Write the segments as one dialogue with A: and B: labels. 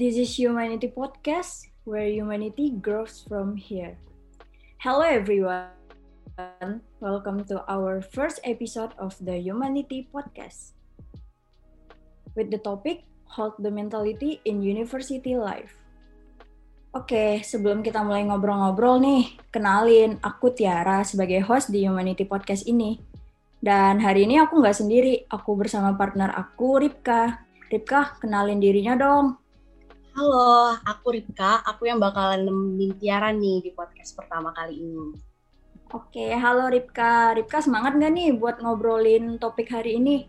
A: This is Humanity Podcast, where humanity grows from here. Hello, everyone. Welcome to our first episode of the Humanity Podcast. With the topic, Hold the Mentality in University Life. Oke, sebelum kita mulai ngobrol-ngobrol nih, kenalin aku Tiara sebagai host di Humanity Podcast ini. Dan hari ini aku nggak sendiri, aku bersama partner aku, Ripka. Ripka, kenalin dirinya dong.
B: Halo, aku Ripka. Aku yang bakalan nemenin Tiara nih di podcast pertama kali ini.
A: Oke, halo Ripka. Ripka semangat nggak nih buat ngobrolin topik hari ini?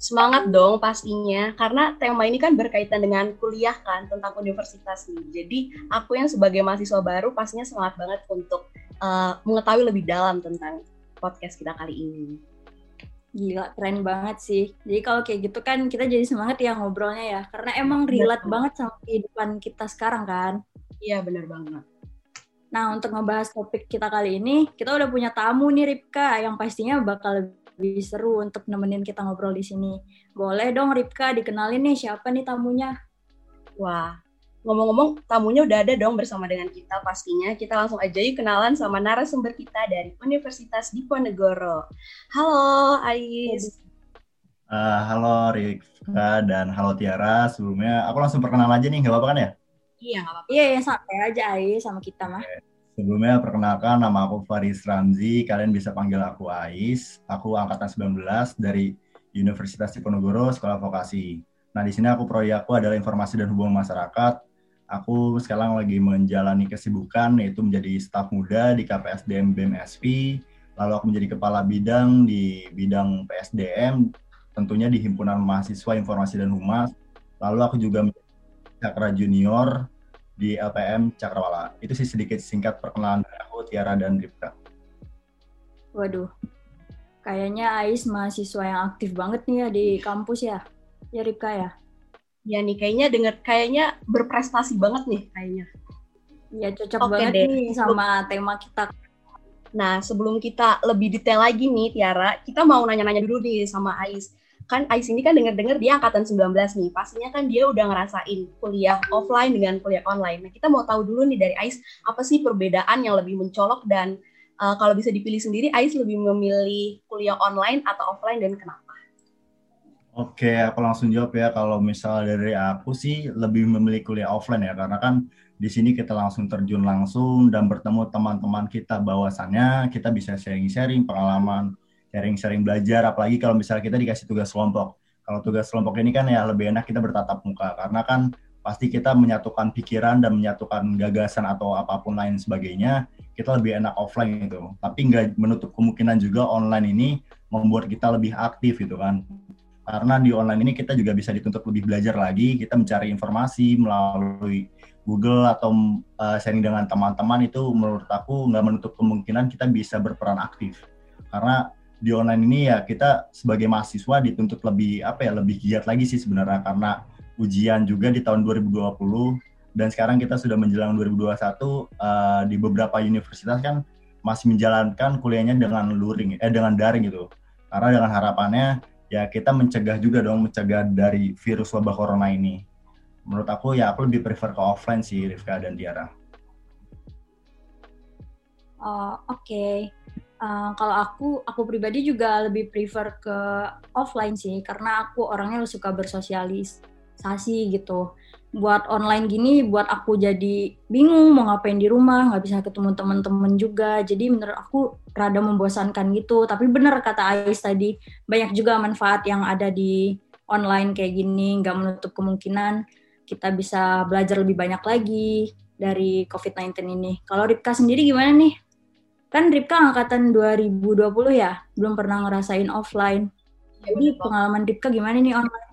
B: Semangat dong pastinya, karena tema ini kan berkaitan dengan kuliah kan, tentang universitas nih. Jadi aku yang sebagai mahasiswa baru pastinya semangat banget untuk uh, mengetahui lebih dalam tentang podcast kita kali ini.
A: Gila, keren banget sih. Jadi kalau kayak gitu kan kita jadi semangat ya ngobrolnya ya. Karena emang relate Betul. banget sama kehidupan kita sekarang kan.
B: Iya, bener banget.
A: Nah, untuk ngebahas topik kita kali ini, kita udah punya tamu nih Ripka yang pastinya bakal lebih seru untuk nemenin kita ngobrol di sini. Boleh dong Ripka dikenalin nih siapa nih tamunya?
B: Wah, ngomong-ngomong tamunya udah ada dong bersama dengan kita pastinya. Kita langsung aja yuk kenalan sama narasumber kita dari Universitas Diponegoro. Halo Ais.
C: Uh, halo Rika dan halo Tiara. Sebelumnya aku langsung perkenalan aja nih, nggak apa-apa kan ya?
A: Iya, nggak apa-apa. Iya, ya, santai aja Ais sama kita mah.
C: Sebelumnya perkenalkan nama aku Faris Ramzi, kalian bisa panggil aku Ais. Aku angkatan 19 dari Universitas Diponegoro Sekolah Vokasi. Nah, di sini aku proyekku adalah informasi dan hubungan masyarakat Aku sekarang lagi menjalani kesibukan yaitu menjadi staf muda di KPSDM BMSP, lalu aku menjadi kepala bidang di bidang PSDM, tentunya di Himpunan Mahasiswa Informasi dan Humas. Lalu aku juga menjadi Cakra Junior di LPM Cakrawala. Itu sih sedikit singkat perkenalan dari aku, Tiara dan Ripka.
A: Waduh, kayaknya Ais mahasiswa yang aktif banget nih ya di kampus ya, ya Ripka ya?
B: Ya nih kayaknya denger kayaknya berprestasi banget nih kayaknya.
A: Ya cocok Oke banget deh. nih sama tema kita.
B: Nah sebelum kita lebih detail lagi nih Tiara, kita mau nanya-nanya dulu nih sama Ais. Kan Ais ini kan denger-denger dia angkatan 19 nih, pastinya kan dia udah ngerasain kuliah offline dengan kuliah online. Nah kita mau tahu dulu nih dari Ais, apa sih perbedaan yang lebih mencolok dan uh, kalau bisa dipilih sendiri, Ais lebih memilih kuliah online atau offline dan kenapa?
C: Oke, aku langsung jawab ya. Kalau misal dari aku sih lebih memilih kuliah offline ya, karena kan di sini kita langsung terjun langsung dan bertemu teman-teman kita bahwasannya kita bisa sharing-sharing pengalaman, sharing-sharing belajar. Apalagi kalau misalnya kita dikasih tugas kelompok. Kalau tugas kelompok ini kan ya lebih enak kita bertatap muka, karena kan pasti kita menyatukan pikiran dan menyatukan gagasan atau apa pun lain sebagainya, kita lebih enak offline gitu. Tapi nggak menutup kemungkinan juga online ini membuat kita lebih aktif gitu kan karena di online ini kita juga bisa dituntut lebih belajar lagi, kita mencari informasi melalui Google atau uh, sharing dengan teman-teman itu menurut aku nggak menutup kemungkinan kita bisa berperan aktif. Karena di online ini ya kita sebagai mahasiswa dituntut lebih apa ya lebih giat lagi sih sebenarnya karena ujian juga di tahun 2020 dan sekarang kita sudah menjelang 2021 uh, eh, di beberapa universitas kan masih menjalankan kuliahnya dengan luring eh dengan daring gitu. Karena dengan harapannya ya kita mencegah juga dong mencegah dari virus wabah corona ini. Menurut aku ya aku lebih prefer ke offline sih Rifka dan Tiara.
A: Oh, Oke, okay. uh, kalau aku aku pribadi juga lebih prefer ke offline sih karena aku orangnya suka bersosialisasi gitu buat online gini buat aku jadi bingung mau ngapain di rumah nggak bisa ketemu teman-teman juga. Jadi menurut aku rada membosankan gitu. Tapi bener kata Ais tadi banyak juga manfaat yang ada di online kayak gini nggak menutup kemungkinan kita bisa belajar lebih banyak lagi dari COVID-19 ini. Kalau Ripka sendiri gimana nih? Kan Ripka angkatan 2020 ya belum pernah ngerasain offline. Iya, jadi pengalaman Ripka gimana nih online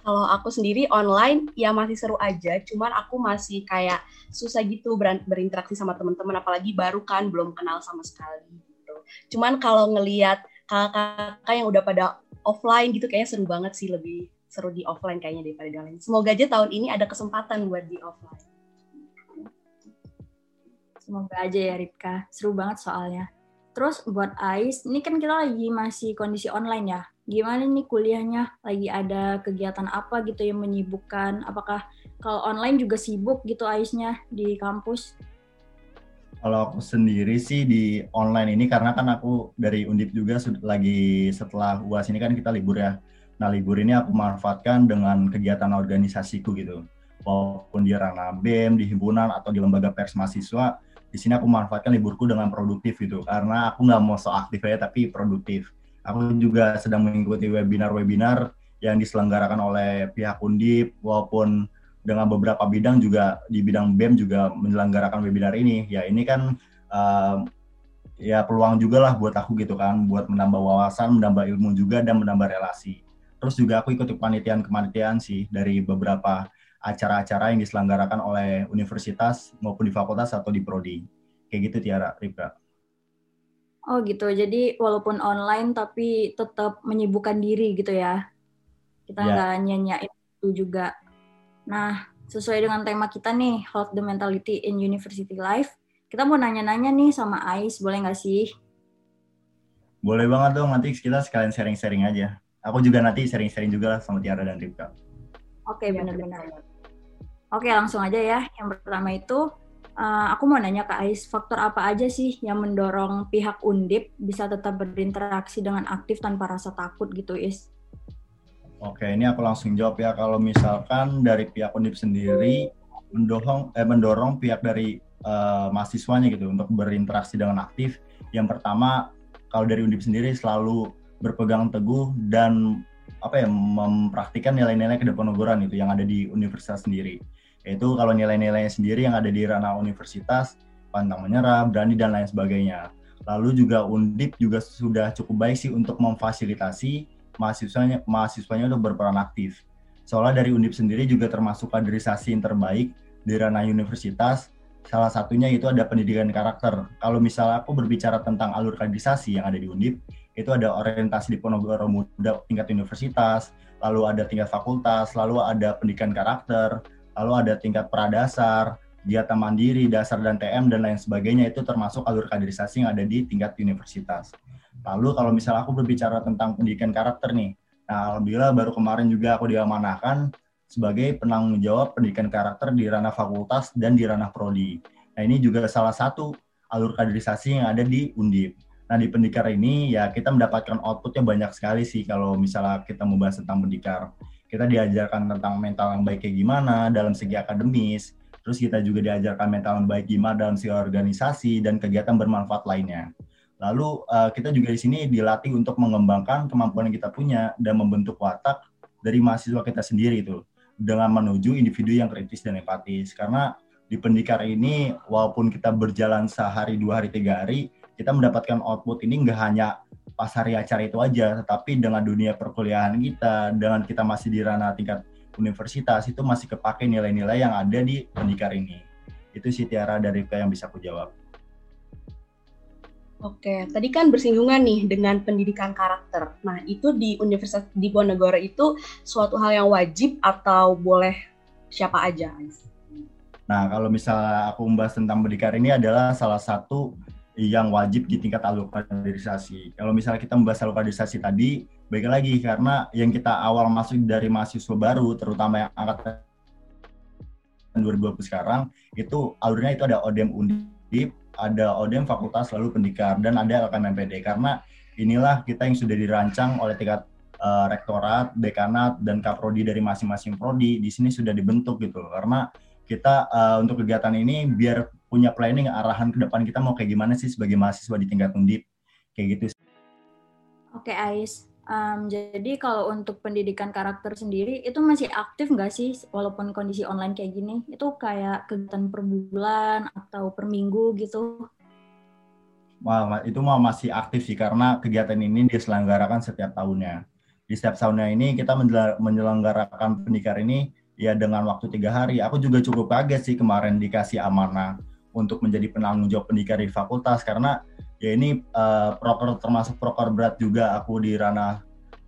B: kalau aku sendiri online ya masih seru aja, cuman aku masih kayak susah gitu ber berinteraksi sama teman-teman apalagi baru kan belum kenal sama sekali gitu. Cuman kalau ngelihat kakak-kakak yang udah pada offline gitu kayaknya seru banget sih lebih seru di offline kayaknya daripada di online. Semoga aja tahun ini ada kesempatan buat di offline.
A: Semoga aja ya Ripka, seru banget soalnya. Terus buat Ais, ini kan kita lagi masih kondisi online ya. Gimana nih kuliahnya? Lagi ada kegiatan apa gitu yang menyibukkan? Apakah kalau online juga sibuk gitu Aisnya di kampus?
C: Kalau aku sendiri sih di online ini karena kan aku dari Undip juga lagi setelah UAS ini kan kita libur ya. Nah libur ini aku manfaatkan dengan kegiatan organisasiku gitu. Walaupun di ranah BEM, di himpunan atau di lembaga pers mahasiswa, di sini aku manfaatkan liburku dengan produktif gitu. Karena aku nggak mau so aktif aja tapi produktif. Aku juga sedang mengikuti webinar-webinar yang diselenggarakan oleh pihak Undip walaupun dengan beberapa bidang juga di bidang BEM juga menyelenggarakan webinar ini. Ya ini kan uh, ya peluang juga lah buat aku gitu kan, buat menambah wawasan, menambah ilmu juga dan menambah relasi. Terus juga aku ikut kepanitiaan-kepanitiaan sih dari beberapa acara-acara yang diselenggarakan oleh universitas maupun di fakultas atau di prodi. Kayak gitu Tiara, Ripka.
A: Oh gitu, jadi walaupun online tapi tetap menyibukkan diri gitu ya. Kita ya. nggak ya. nyanyain itu juga. Nah, sesuai dengan tema kita nih, Hold the Mentality in University Life, kita mau nanya-nanya nih sama Ais, boleh nggak sih?
C: Boleh banget dong, nanti kita sekalian sharing-sharing aja. Aku juga nanti sharing-sharing juga lah sama Tiara dan Ripka.
A: Oke, okay, benar-benar. Oke, langsung aja ya. Yang pertama itu, uh, aku mau nanya ke Ais, faktor apa aja sih yang mendorong pihak Undip bisa tetap berinteraksi dengan aktif tanpa rasa takut gitu, Is?
C: Oke, ini aku langsung jawab ya. Kalau misalkan dari pihak Undip sendiri mendorong eh, mendorong pihak dari uh, mahasiswanya gitu untuk berinteraksi dengan aktif. Yang pertama, kalau dari Undip sendiri selalu berpegang teguh dan apa ya mempraktikkan nilai-nilai kedepanuguran itu yang ada di universitas sendiri yaitu kalau nilai-nilainya sendiri yang ada di ranah universitas, pantang menyerah, berani dan lain sebagainya. Lalu juga Undip juga sudah cukup baik sih untuk memfasilitasi mahasiswanya mahasiswanya untuk berperan aktif. Soalnya dari Undip sendiri juga termasuk kaderisasi yang terbaik di ranah universitas. Salah satunya itu ada pendidikan karakter. Kalau misalnya aku berbicara tentang alur kaderisasi yang ada di Undip, itu ada orientasi di Ponorogo Muda tingkat universitas, lalu ada tingkat fakultas, lalu ada pendidikan karakter, lalu ada tingkat pradasar, diata mandiri, dasar dan TM dan lain sebagainya itu termasuk alur kaderisasi yang ada di tingkat universitas. Lalu kalau misalnya aku berbicara tentang pendidikan karakter nih, nah alhamdulillah baru kemarin juga aku diamanahkan sebagai penanggung jawab pendidikan karakter di ranah fakultas dan di ranah prodi. Nah ini juga salah satu alur kaderisasi yang ada di Undip. Nah di pendikar ini ya kita mendapatkan outputnya banyak sekali sih kalau misalnya kita membahas tentang pendikar kita diajarkan tentang mental yang baik kayak gimana dalam segi akademis, terus kita juga diajarkan mental yang baik gimana dalam segi organisasi dan kegiatan bermanfaat lainnya. Lalu uh, kita juga di sini dilatih untuk mengembangkan kemampuan yang kita punya dan membentuk watak dari mahasiswa kita sendiri itu dengan menuju individu yang kritis dan empatis. Karena di pendikar ini walaupun kita berjalan sehari, dua hari, tiga hari, kita mendapatkan output ini nggak hanya pas hari acara itu aja, tetapi dengan dunia perkuliahan kita, dengan kita masih di ranah tingkat universitas, itu masih kepake nilai-nilai yang ada di pendikar ini. Itu sih Tiara dari yang bisa aku jawab.
B: Oke, tadi kan bersinggungan nih dengan pendidikan karakter. Nah, itu di Universitas di Diponegoro itu suatu hal yang wajib atau boleh siapa aja?
C: Nah, kalau misalnya aku membahas tentang pendidikan ini adalah salah satu yang wajib di tingkat alur kaderisasi. Kalau misalnya kita membahas alur kaderisasi tadi, baik lagi karena yang kita awal masuk dari mahasiswa baru, terutama yang angkatan 2020 sekarang, itu alurnya itu ada ODM Undip, ada ODM Fakultas lalu Pendikar, dan ada LKMPD. Karena inilah kita yang sudah dirancang oleh tingkat uh, rektorat, dekanat, dan kaprodi dari masing-masing prodi, di sini sudah dibentuk gitu. Karena kita uh, untuk kegiatan ini biar punya planning arahan ke depan kita mau kayak gimana sih sebagai mahasiswa di tingkat undip kayak gitu.
A: Oke Ais, um, jadi kalau untuk pendidikan karakter sendiri itu masih aktif nggak sih walaupun kondisi online kayak gini? Itu kayak kegiatan per bulan atau per minggu gitu?
C: Wah, itu mah masih aktif sih karena kegiatan ini diselenggarakan setiap tahunnya. Di setiap tahunnya ini kita menyelenggarakan pendikar ini ya dengan waktu tiga hari. Aku juga cukup kaget sih kemarin dikasih amanah untuk menjadi penanggung jawab pendidikan di fakultas karena ya ini uh, proker termasuk proker berat juga aku di ranah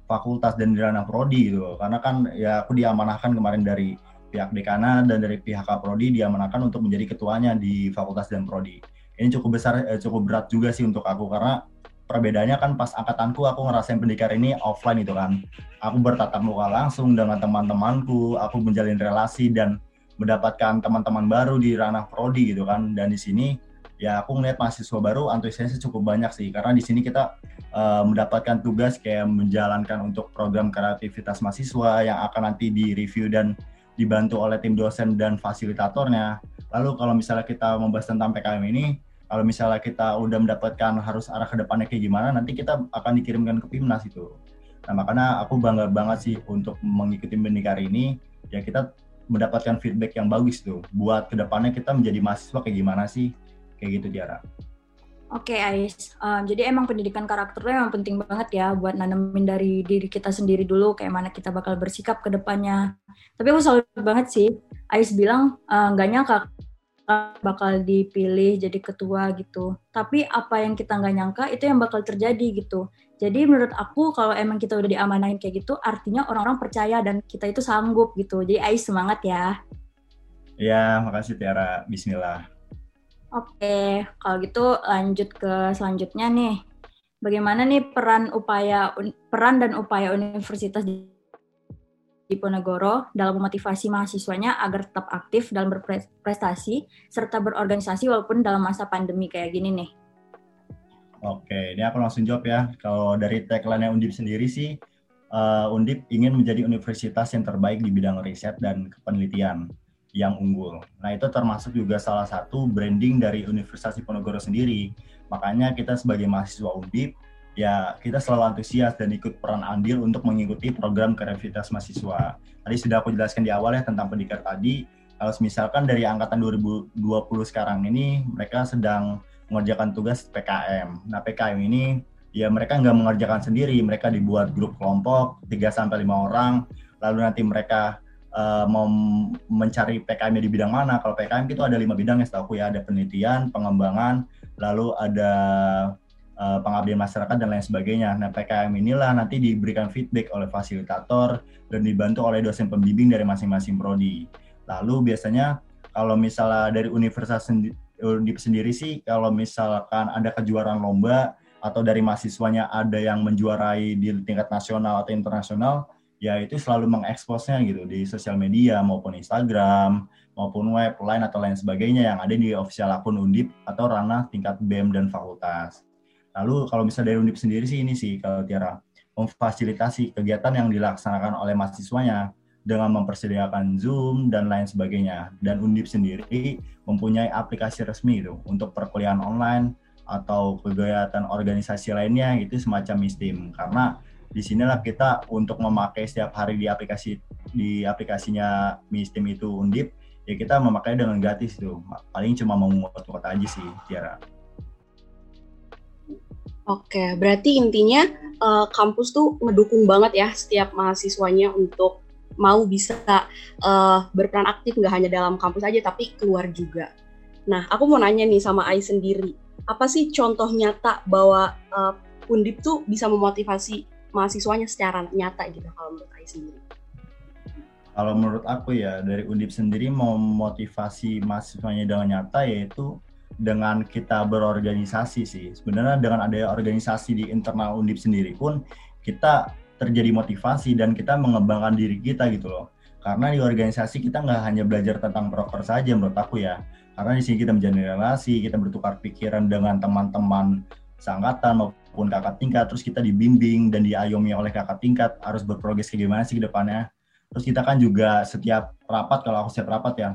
C: fakultas dan di ranah prodi gitu karena kan ya aku diamanahkan kemarin dari pihak dekana dan dari pihak prodi diamanahkan untuk menjadi ketuanya di fakultas dan prodi ini cukup besar eh, cukup berat juga sih untuk aku karena perbedaannya kan pas angkatanku aku ngerasain pendidikan ini offline itu kan. Aku bertatap muka langsung dengan teman-temanku, aku menjalin relasi dan mendapatkan teman-teman baru di ranah prodi gitu kan. Dan di sini ya aku ngeliat mahasiswa baru antusiasnya cukup banyak sih karena di sini kita uh, mendapatkan tugas kayak menjalankan untuk program kreativitas mahasiswa yang akan nanti di-review dan dibantu oleh tim dosen dan fasilitatornya. Lalu kalau misalnya kita membahas tentang PKM ini, kalau misalnya kita udah mendapatkan harus arah ke depannya kayak gimana, nanti kita akan dikirimkan ke Pimnas itu. Nah, makanya aku bangga banget sih untuk mengikuti Bendikar ini, ya kita mendapatkan feedback yang bagus tuh, buat ke depannya kita menjadi mahasiswa kayak gimana sih, kayak gitu Tiara.
A: Oke okay, Ais, um, jadi emang pendidikan karakternya emang penting banget ya buat nanemin dari diri kita sendiri dulu kayak mana kita bakal bersikap ke depannya. Tapi aku selalu banget sih, Ais bilang nggak uh, nyangka bakal dipilih jadi ketua gitu. Tapi apa yang kita nggak nyangka itu yang bakal terjadi gitu. Jadi menurut aku kalau emang kita udah diamanain kayak gitu, artinya orang-orang percaya dan kita itu sanggup gitu. Jadi Ais semangat ya.
C: Ya, makasih Tiara. Bismillah.
A: Oke, kalau gitu lanjut ke selanjutnya nih. Bagaimana nih peran upaya peran dan upaya universitas di Diponegoro dalam memotivasi mahasiswanya agar tetap aktif dalam berprestasi serta berorganisasi walaupun dalam masa pandemi kayak gini nih.
C: Oke, ini aku langsung jawab ya. Kalau dari tagline Undip sendiri sih, uh, Undip ingin menjadi universitas yang terbaik di bidang riset dan penelitian yang unggul. Nah, itu termasuk juga salah satu branding dari Universitas Diponegoro sendiri. Makanya kita sebagai mahasiswa Undip ya kita selalu antusias dan ikut peran andil untuk mengikuti program kreativitas mahasiswa. Tadi sudah aku jelaskan di awal ya tentang pendidikan tadi. Kalau misalkan dari angkatan 2020 sekarang ini mereka sedang mengerjakan tugas PKM. Nah PKM ini ya mereka nggak mengerjakan sendiri, mereka dibuat grup kelompok 3 sampai lima orang, lalu nanti mereka uh, mau mencari PKM di bidang mana. Kalau PKM itu ada lima bidang ya setahu ya, ada penelitian, pengembangan, lalu ada uh, pengabdian masyarakat dan lain sebagainya. Nah, PKM inilah nanti diberikan feedback oleh fasilitator dan dibantu oleh dosen pembimbing dari masing-masing prodi. Lalu biasanya kalau misalnya dari universitas sendi sendiri sih kalau misalkan ada kejuaraan lomba atau dari mahasiswanya ada yang menjuarai di tingkat nasional atau internasional, ya itu selalu mengeksposnya gitu di sosial media maupun Instagram maupun web, lain atau lain sebagainya yang ada di official akun Undip atau ranah tingkat BEM dan fakultas. Lalu kalau misalnya dari Undip sendiri sih ini sih kalau Tiara memfasilitasi kegiatan yang dilaksanakan oleh mahasiswanya dengan mempersediakan Zoom dan lain sebagainya. Dan Undip sendiri mempunyai aplikasi resmi itu untuk perkuliahan online atau kegiatan organisasi lainnya itu semacam Mistim karena di sinilah kita untuk memakai setiap hari di aplikasi di aplikasinya Mistim itu Undip ya kita memakai dengan gratis itu paling cuma menguat kota aja sih Tiara.
B: Oke, berarti intinya uh, kampus tuh ngedukung banget ya setiap mahasiswanya untuk mau bisa uh, berperan aktif nggak hanya dalam kampus aja tapi keluar juga. Nah, aku mau nanya nih sama Ai sendiri, apa sih contoh nyata bahwa uh, Undip tuh bisa memotivasi mahasiswanya secara nyata gitu kalau menurut Ai sendiri?
C: Kalau menurut aku ya dari Undip sendiri memotivasi mahasiswanya dengan nyata yaitu dengan kita berorganisasi sih. Sebenarnya dengan ada organisasi di internal Undip sendiri pun kita terjadi motivasi dan kita mengembangkan diri kita gitu loh. Karena di organisasi kita nggak hanya belajar tentang proker saja menurut aku ya. Karena di sini kita menjalin relasi, kita bertukar pikiran dengan teman-teman seangkatan maupun kakak tingkat, terus kita dibimbing dan diayomi oleh kakak tingkat harus berprogres ke gimana sih ke depannya. Terus kita kan juga setiap rapat, kalau aku setiap rapat ya,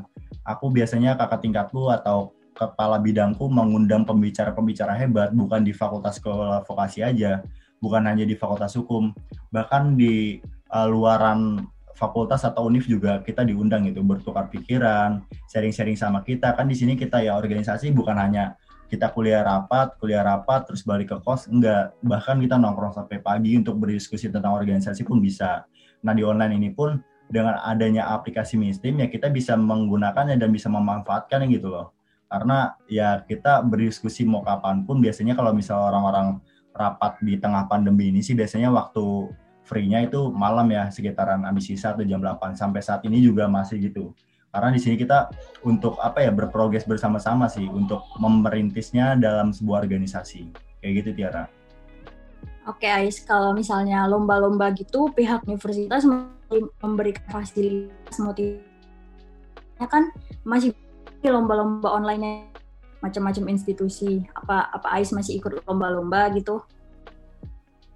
C: aku biasanya kakak tingkatku atau kepala bidangku mengundang pembicara-pembicara hebat bukan di fakultas vokasi aja, bukan hanya di fakultas hukum, bahkan di uh, luaran fakultas atau univ juga kita diundang gitu bertukar pikiran, sharing-sharing sama kita. Kan di sini kita ya organisasi bukan hanya kita kuliah rapat, kuliah rapat terus balik ke kos, enggak. Bahkan kita nongkrong sampai pagi untuk berdiskusi tentang organisasi pun bisa. Nah, di online ini pun dengan adanya aplikasi Mistim ya kita bisa menggunakannya dan bisa memanfaatkannya gitu loh karena ya kita berdiskusi mau kapan pun biasanya kalau misal orang-orang rapat di tengah pandemi ini sih biasanya waktu free-nya itu malam ya sekitaran habis sisa atau jam 8 sampai saat ini juga masih gitu. Karena di sini kita untuk apa ya berprogres bersama-sama sih untuk memerintisnya dalam sebuah organisasi. Kayak gitu Tiara.
A: Oke Ais, kalau misalnya lomba-lomba gitu pihak universitas memberikan fasilitas motivasinya kan masih lomba-lomba online macam-macam institusi. Apa apa Ais masih ikut lomba-lomba gitu?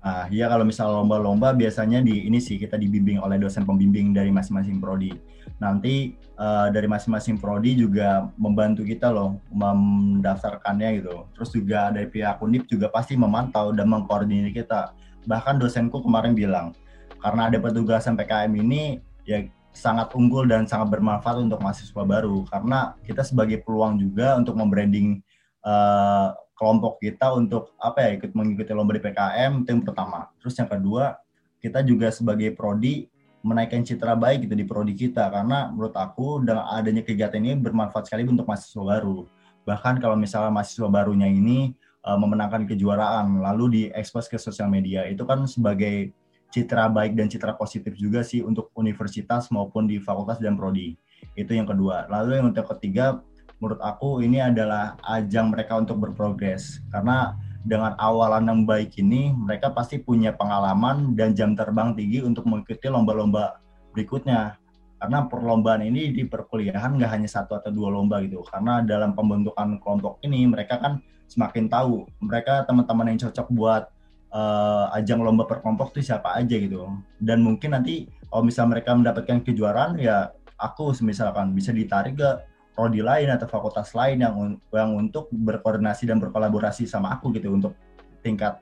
C: Nah, ya kalau misal lomba-lomba biasanya di ini sih kita dibimbing oleh dosen pembimbing dari masing-masing prodi. Nanti uh, dari masing-masing prodi juga membantu kita loh mendaftarkannya gitu. Terus juga dari pihak Undip juga pasti memantau dan mengkoordinir kita. Bahkan dosenku kemarin bilang karena ada petugasan PKM ini ya sangat unggul dan sangat bermanfaat untuk mahasiswa baru karena kita sebagai peluang juga untuk membranding uh, kelompok kita untuk apa ya ikut mengikuti lomba di PKM itu yang pertama. Terus yang kedua kita juga sebagai prodi menaikkan citra baik gitu di prodi kita karena menurut aku dengan adanya kegiatan ini bermanfaat sekali untuk mahasiswa baru. Bahkan kalau misalnya mahasiswa barunya ini uh, memenangkan kejuaraan lalu diekspos ke sosial media itu kan sebagai citra baik dan citra positif juga sih untuk universitas maupun di fakultas dan prodi. Itu yang kedua. Lalu yang ketiga, menurut aku ini adalah ajang mereka untuk berprogres. Karena dengan awalan yang baik ini, mereka pasti punya pengalaman dan jam terbang tinggi untuk mengikuti lomba-lomba berikutnya. Karena perlombaan ini di perkuliahan nggak hanya satu atau dua lomba gitu. Karena dalam pembentukan kelompok ini, mereka kan semakin tahu mereka teman-teman yang cocok buat uh, ajang lomba per kelompok itu siapa aja gitu dan mungkin nanti kalau misal mereka mendapatkan kejuaraan ya aku misalkan bisa ditarik ke prodi lain atau fakultas lain yang yang untuk berkoordinasi dan berkolaborasi sama aku gitu untuk tingkat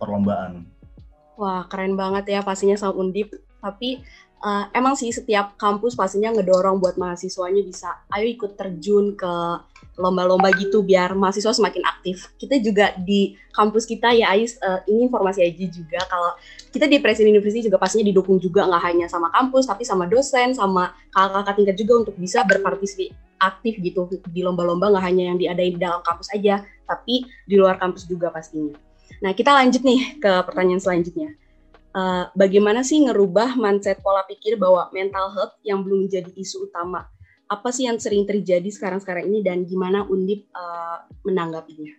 C: perlombaan.
B: Wah keren banget ya pastinya sama Undip. Tapi uh, emang sih setiap kampus pastinya ngedorong buat mahasiswanya bisa ayo ikut terjun ke lomba-lomba gitu biar mahasiswa semakin aktif. Kita juga di kampus kita ya Ais, uh, ini informasi aja juga kalau kita di Presiden University juga pastinya didukung juga nggak hanya sama kampus tapi sama dosen, sama kakak-kakak tingkat juga untuk bisa berpartisipasi aktif gitu di lomba-lomba nggak hanya yang diadain di dalam kampus aja, tapi di luar kampus juga pastinya. Nah kita lanjut nih ke pertanyaan selanjutnya. Uh, bagaimana sih ngerubah mindset pola pikir bahwa mental health yang belum menjadi isu utama apa sih yang sering terjadi sekarang-sekarang ini dan gimana Undip uh, menanggapinya?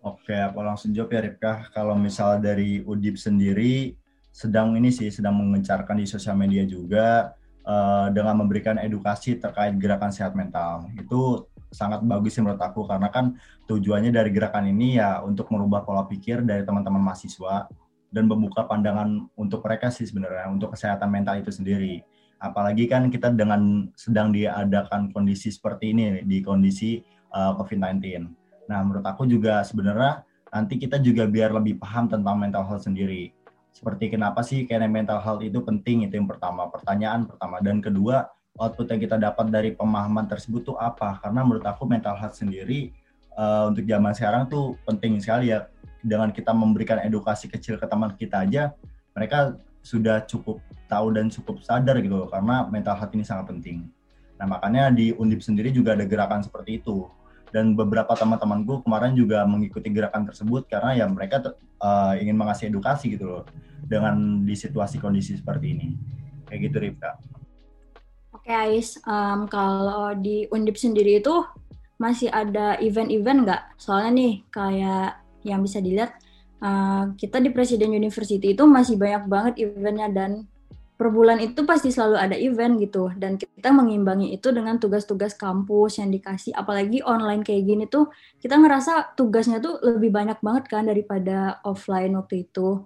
C: Oke, aku langsung jawab ya Ripka. Kalau misal dari Undip sendiri sedang ini sih sedang mengencarkan di sosial media juga uh, dengan memberikan edukasi terkait gerakan sehat mental. Itu sangat bagus sih menurut aku karena kan tujuannya dari gerakan ini ya untuk merubah pola pikir dari teman-teman mahasiswa dan membuka pandangan untuk mereka sih sebenarnya untuk kesehatan mental itu sendiri apalagi kan kita dengan sedang diadakan kondisi seperti ini di kondisi uh, eh, COVID-19. Nah, menurut aku juga sebenarnya nanti kita juga biar lebih paham tentang mental health sendiri. Seperti kenapa sih karena mental health itu penting itu yang pertama, pertanyaan pertama dan kedua output yang kita dapat dari pemahaman tersebut tuh apa? Karena menurut aku mental health sendiri uh, untuk zaman sekarang tuh penting sekali ya dengan kita memberikan edukasi kecil ke teman kita aja mereka sudah cukup tahu dan cukup sadar gitu karena mental health ini sangat penting. Nah makanya di Undip sendiri juga ada gerakan seperti itu dan beberapa teman-temanku kemarin juga mengikuti gerakan tersebut karena ya mereka uh, ingin mengasih edukasi gitu loh dengan di situasi kondisi seperti ini kayak gitu Rifka.
A: Oke Ais, um, kalau di Undip sendiri itu masih ada event-event nggak? Soalnya nih kayak yang bisa dilihat uh, kita di Presiden University itu masih banyak banget eventnya dan per bulan itu pasti selalu ada event gitu dan kita mengimbangi itu dengan tugas-tugas kampus yang dikasih apalagi online kayak gini tuh kita ngerasa tugasnya tuh lebih banyak banget kan daripada offline waktu itu.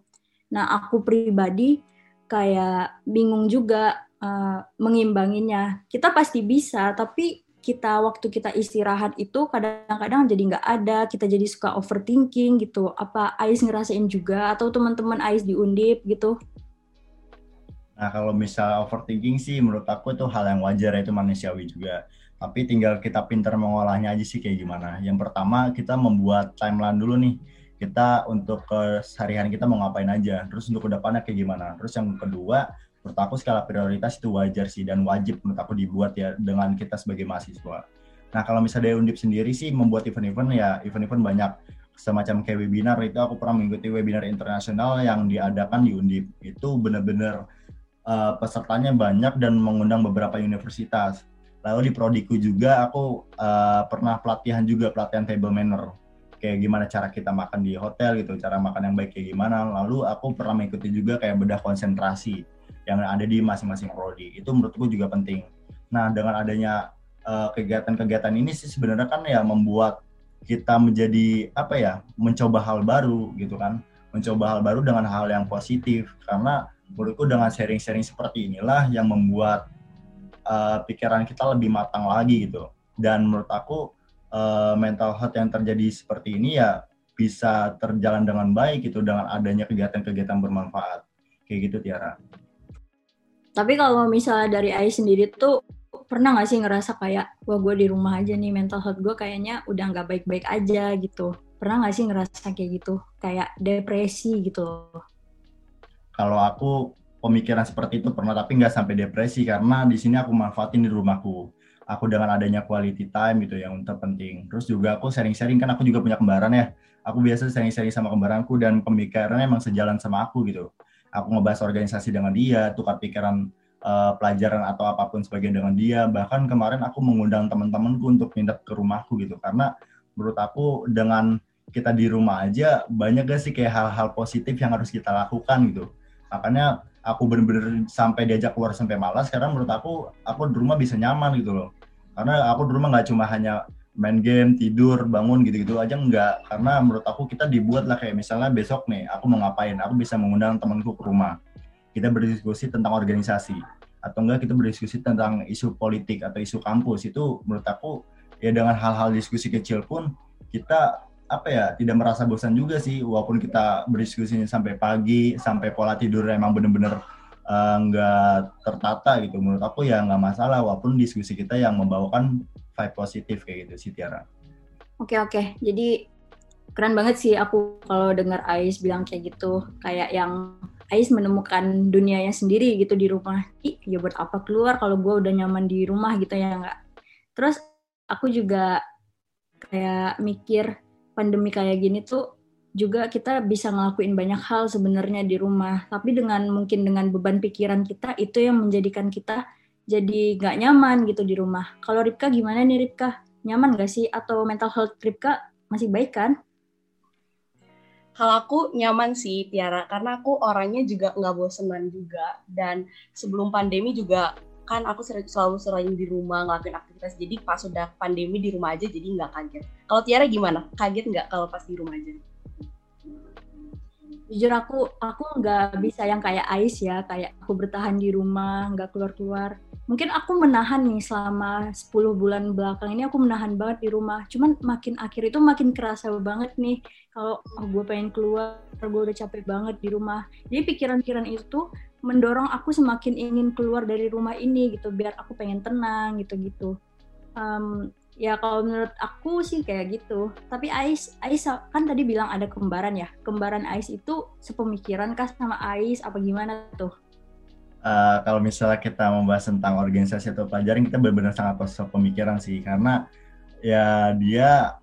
A: Nah aku pribadi kayak bingung juga uh, mengimbanginya. Kita pasti bisa tapi kita waktu kita istirahat itu kadang-kadang jadi nggak ada, kita jadi suka overthinking gitu. Apa Ais ngerasain juga atau teman-teman Ais di Undip gitu?
C: Nah kalau misal overthinking sih menurut aku itu hal yang wajar itu manusiawi juga. Tapi tinggal kita pintar mengolahnya aja sih kayak gimana. Yang pertama kita membuat timeline dulu nih. Kita untuk keseharian kita mau ngapain aja. Terus untuk ke depannya kayak gimana. Terus yang kedua menurut aku skala prioritas itu wajar sih dan wajib menurut aku dibuat ya dengan kita sebagai mahasiswa. Nah kalau misalnya dari Undip sendiri sih membuat event-event ya event-event banyak semacam kayak webinar itu aku pernah mengikuti webinar internasional yang diadakan di Undip itu benar-benar uh, pesertanya banyak dan mengundang beberapa universitas. Lalu di prodiku juga aku uh, pernah pelatihan juga pelatihan table manner kayak gimana cara kita makan di hotel gitu, cara makan yang baik kayak gimana. Lalu aku pernah mengikuti juga kayak bedah konsentrasi yang ada di masing-masing prodi. Itu menurutku juga penting. Nah, dengan adanya kegiatan kegiatan-kegiatan ini sih sebenarnya kan ya membuat kita menjadi apa ya, mencoba hal baru gitu kan. Mencoba hal baru dengan hal yang positif karena menurutku dengan sharing-sharing seperti inilah yang membuat uh, pikiran kita lebih matang lagi gitu. Dan menurut aku uh, mental health yang terjadi seperti ini ya bisa terjalan dengan baik gitu dengan adanya kegiatan-kegiatan bermanfaat kayak gitu Tiara.
A: Tapi kalau misalnya dari Ai sendiri tuh pernah nggak sih ngerasa kayak wah gue di rumah aja nih mental health gue kayaknya udah nggak baik-baik aja gitu. Pernah nggak sih ngerasa kayak gitu kayak depresi gitu?
C: Kalau aku pemikiran seperti itu pernah tapi nggak sampai depresi karena di sini aku manfaatin di rumahku aku dengan adanya quality time gitu yang terpenting. Terus juga aku sharing-sharing kan aku juga punya kembaran ya. Aku biasa sharing-sharing sama kembaranku dan pemikirannya emang sejalan sama aku gitu. Aku ngebahas organisasi dengan dia, tukar pikiran uh, pelajaran atau apa pun sebagian dengan dia. Bahkan kemarin aku mengundang teman-temanku untuk pindah ke rumahku gitu karena menurut aku dengan kita di rumah aja banyak gak sih kayak hal-hal positif yang harus kita lakukan gitu. Makanya aku bener-bener sampai diajak keluar sampai malas karena menurut aku aku di rumah bisa nyaman gitu loh karena aku di rumah nggak cuma hanya main game tidur bangun gitu-gitu aja enggak. Karena menurut aku kita dibuat lah kayak misalnya besok nih aku mau ngapain? Aku bisa mengundang temanku ke rumah. Kita berdiskusi tentang organisasi. Atau enggak kita berdiskusi tentang isu politik atau isu kampus. Itu menurut aku ya dengan hal-hal diskusi kecil pun kita apa ya tidak merasa bosan juga sih. Walaupun kita berdiskusi sampai pagi sampai pola tidur emang bener-bener uh, nggak tertata gitu. Menurut aku ya nggak masalah. Walaupun diskusi kita yang membawakan vibe positif kayak gitu sih Tiara.
A: Oke oke jadi keren banget sih aku kalau dengar Ais bilang kayak gitu kayak yang Ais menemukan dunianya sendiri gitu di rumah. Ih, ya buat apa keluar kalau gue udah nyaman di rumah gitu ya nggak. Terus aku juga kayak mikir pandemi kayak gini tuh juga kita bisa ngelakuin banyak hal sebenarnya di rumah. Tapi dengan mungkin dengan beban pikiran kita itu yang menjadikan kita jadi nggak nyaman gitu di rumah. Kalau Ripka gimana nih Ripka? Nyaman gak sih? Atau mental health Ripka masih baik kan?
B: Kalau aku nyaman sih Tiara, karena aku orangnya juga nggak bosenan juga. Dan sebelum pandemi juga kan aku selalu sering di rumah ngelakuin aktivitas jadi pas sudah pandemi di rumah aja jadi nggak kaget kalau Tiara gimana kaget nggak kalau pas di rumah aja
A: jujur aku aku nggak bisa yang kayak Ais ya kayak aku bertahan di rumah nggak keluar keluar mungkin aku menahan nih selama 10 bulan belakang ini aku menahan banget di rumah. Cuman makin akhir itu makin kerasa banget nih kalau oh, gue pengen keluar gue udah capek banget di rumah. Jadi pikiran-pikiran itu mendorong aku semakin ingin keluar dari rumah ini gitu biar aku pengen tenang gitu gitu um, ya kalau menurut aku sih kayak gitu. Tapi Ais Ais kan tadi bilang ada kembaran ya. Kembaran Ais itu sepemikiran kah sama Ais? Apa gimana tuh?
C: Uh, kalau misalnya kita membahas tentang organisasi atau pelajaran kita benar-benar sangat sepemikiran sih. Karena ya dia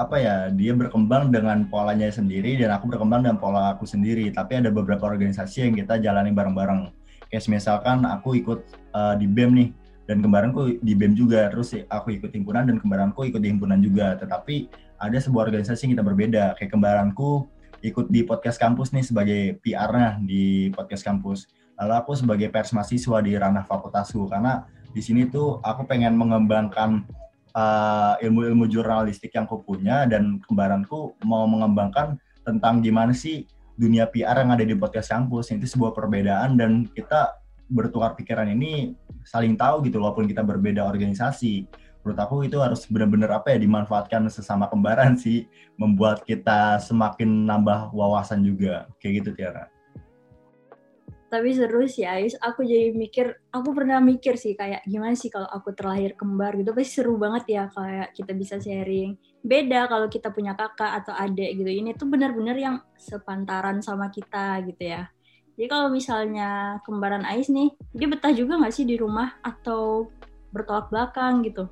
C: apa ya dia berkembang dengan polanya sendiri dan aku berkembang dengan pola aku sendiri. Tapi ada beberapa organisasi yang kita jalani bareng-bareng. Kayak misalkan aku ikut uh, di BEM nih dan kembaranku di BEM juga terus aku ikut himpunan dan kembaranku ikut di himpunan juga. Tetapi ada sebuah organisasi yang kita berbeda. Kayak kembaranku ikut di podcast kampus nih sebagai PR-nya di podcast kampus. Lalu aku sebagai pers mahasiswa di ranah fakultasku. Karena di sini tuh aku pengen mengembangkan uh, ilmu-ilmu jurnalistik yang aku punya. Dan kembaranku mau mengembangkan tentang gimana sih dunia PR yang ada di podcast kampus. Itu sebuah perbedaan dan kita bertukar pikiran ini saling tahu gitu walaupun kita berbeda organisasi. Menurut aku itu harus benar-benar apa ya dimanfaatkan sesama kembaran sih membuat kita semakin nambah wawasan juga. Kayak gitu Tiara.
A: Tapi seru sih Ais. Aku jadi mikir aku pernah mikir sih kayak gimana sih kalau aku terlahir kembar gitu. Pasti seru banget ya kayak kita bisa sharing. Beda kalau kita punya kakak atau adik gitu. Ini tuh benar-benar yang sepantaran sama kita gitu ya jadi kalau misalnya kembaran Ais nih dia betah juga nggak sih di rumah atau bertolak belakang gitu?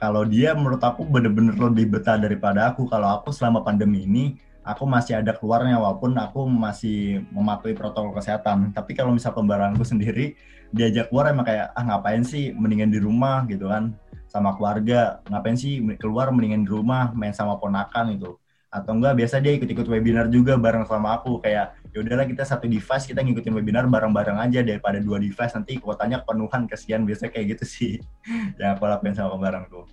C: Kalau dia menurut aku bener-bener lebih betah daripada aku. Kalau aku selama pandemi ini aku masih ada keluarnya walaupun aku masih mematuhi protokol kesehatan. Tapi kalau misal pembaranku sendiri diajak keluar emang kayak ah ngapain sih? Mendingan di rumah gitu kan. sama keluarga ngapain sih keluar mendingan di rumah main sama ponakan itu atau enggak biasa dia ikut-ikut webinar juga bareng sama aku. Kayak ya udahlah kita satu device kita ngikutin webinar bareng-bareng aja daripada dua device nanti kuotanya penuhan kesian biasa kayak gitu sih. Yang aku lakuin sama bareng tuh.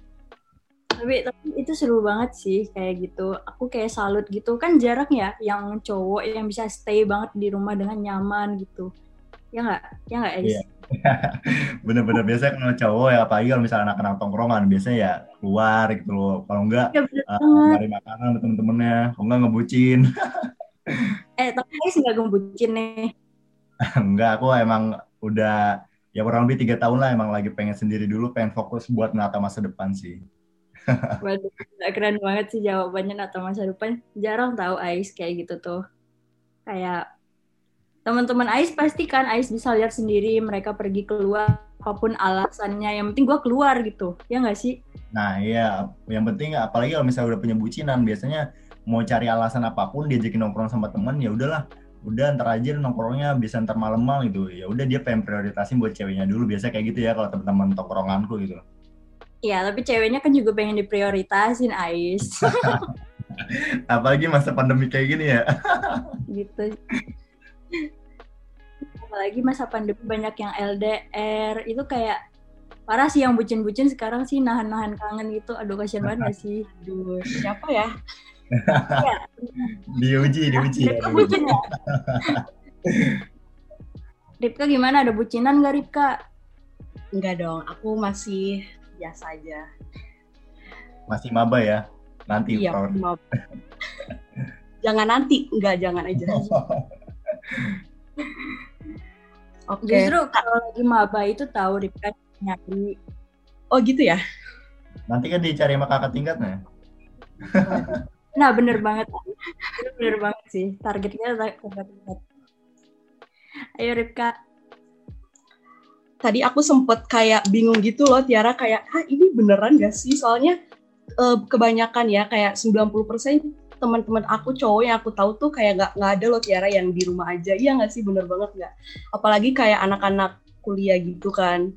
A: Tapi tapi itu seru banget sih kayak gitu. Aku kayak salut gitu. Kan jarang ya yang cowok yang bisa stay banget di rumah dengan nyaman gitu. Ya nggak? Ya nggak?
C: Iya. bener-bener biasanya kalau cowok ya apalagi kalau misalnya anak-anak tongkrongan biasanya ya keluar gitu loh. Kalau enggak
A: ya,
C: uh, makanan sama temen-temennya. Kalau enggak ngebucin
A: eh tapi Ais nggak ngebucin nih
C: enggak aku emang udah ya kurang lebih tiga tahun lah emang lagi pengen sendiri dulu pengen fokus buat menata masa depan sih
A: Waduh, keren banget sih jawabannya atau masa depan. Jarang tahu Ais kayak gitu tuh. Kayak teman-teman Ais pasti kan Ais bisa lihat sendiri mereka pergi keluar apa pun alasannya. Yang penting gue keluar gitu. Ya nggak sih?
C: Nah iya, yang penting apalagi kalau misalnya udah punya bucinan, biasanya mau cari alasan apa pun diajakin nongkrong sama temen ya udahlah, udah ntar aja nongkrongnya bisa ntar malam-malam gitu. Ya udah dia pengen prioritasin buat ceweknya dulu, biasa kayak gitu ya kalau teman-teman tongkronganku gitu.
A: Iya, tapi ceweknya kan juga pengen diprioritasin Ais.
C: apalagi masa pandemi kayak gini ya.
A: gitu. Apalagi masa pandemi banyak yang LDR, itu kayak parah sih yang bucin-bucin sekarang sih nahan-nahan kangen gitu. Aduh kasihan banget gak sih?
B: Aduh, siapa ya?
A: Iya,
C: diuji, diuji. ya,
A: Ripka
C: diuji.
A: bucin ya? Ripka gimana? Ada bucinan gak Ripka?
B: Enggak dong, aku masih biasa aja.
C: Masih maba ya? Nanti
B: Iya, maaf. jangan nanti, enggak jangan aja. Oke.
A: Justru kalau lagi maba itu tahu Ripka nyari.
B: Oh gitu ya?
C: Nanti kan dicari sama kakak tingkatnya.
A: Nah bener banget. Bener, banget sih. Targetnya tingkat. Ayo Ripka.
B: Tadi aku sempet kayak bingung gitu loh Tiara kayak, ah ini beneran gak sih? Soalnya eh, kebanyakan ya kayak 90% teman-teman aku cowok yang aku tahu tuh kayak nggak nggak ada loh Tiara yang di rumah aja. Iya nggak sih bener banget nggak? Apalagi kayak anak-anak kuliah gitu kan,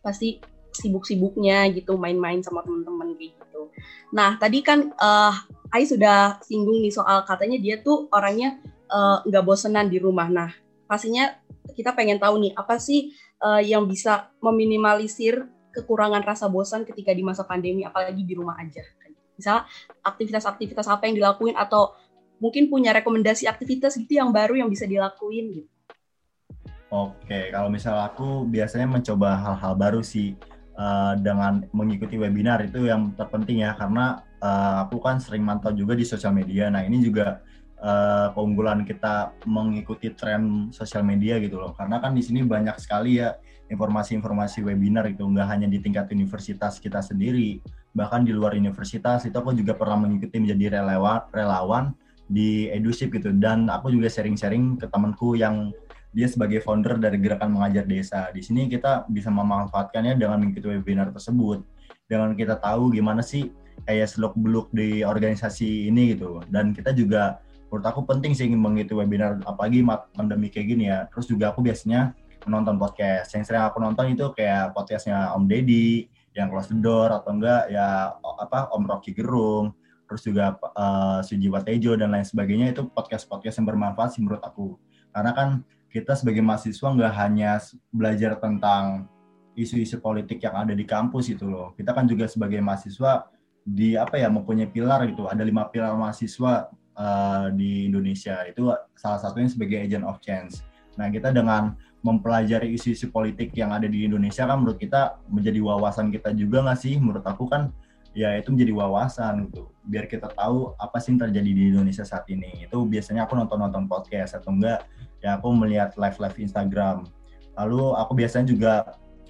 B: pasti sibuk-sibuknya gitu main-main sama teman-teman kayak gitu. Nah tadi kan eh Ai sudah singgung nih soal katanya dia tuh orangnya eh, nggak bosenan di rumah. Nah pastinya kita pengen tahu nih apa sih eh, yang bisa meminimalisir kekurangan rasa bosan ketika di masa pandemi apalagi di rumah aja. Misal aktivitas-aktivitas apa yang dilakuin atau mungkin punya rekomendasi aktivitas gitu yang baru yang bisa dilakuin gitu.
C: Oke, kalau misal aku biasanya mencoba hal-hal baru sih eh, dengan mengikuti webinar itu yang terpenting ya karena eh, aku kan sering mantau juga di sosial media. Nah ini juga eh, keunggulan kita mengikuti tren sosial media gitu loh. Karena kan di sini banyak sekali ya informasi-informasi webinar itu nggak hanya di tingkat universitas kita sendiri, bahkan di luar universitas itu aku juga pernah mengikuti menjadi relawan relawan di Edusip gitu dan aku juga sharing-sharing ke temanku yang dia sebagai founder dari gerakan mengajar desa. Di sini kita bisa memanfaatkannya dengan mengikuti webinar tersebut. Dengan kita tahu gimana sih kayak seluk beluk di organisasi ini gitu. Dan kita juga menurut aku penting sih mengikuti webinar apalagi pandemi kayak gini ya. Terus juga aku biasanya menonton podcast. Yang sering aku nonton itu kayak podcastnya Om Deddy, yang Close the Door atau enggak ya apa Om Rocky Gerung, terus juga uh, Suji Watejo dan lain sebagainya itu podcast-podcast yang bermanfaat sih menurut aku. Karena kan kita sebagai mahasiswa nggak hanya belajar tentang isu-isu politik yang ada di kampus itu loh. Kita kan juga sebagai mahasiswa di apa ya mempunyai pilar gitu. Ada lima pilar mahasiswa uh, di Indonesia itu salah satunya sebagai agent of change. Nah kita dengan mempelajari isu-isu politik yang ada di Indonesia kan menurut kita menjadi wawasan kita juga nggak sih? Menurut aku kan ya itu menjadi wawasan gitu. Biar kita tahu apa sih yang terjadi di Indonesia saat ini. Itu biasanya aku nonton-nonton podcast atau enggak ya aku melihat live-live Instagram. Lalu aku biasanya juga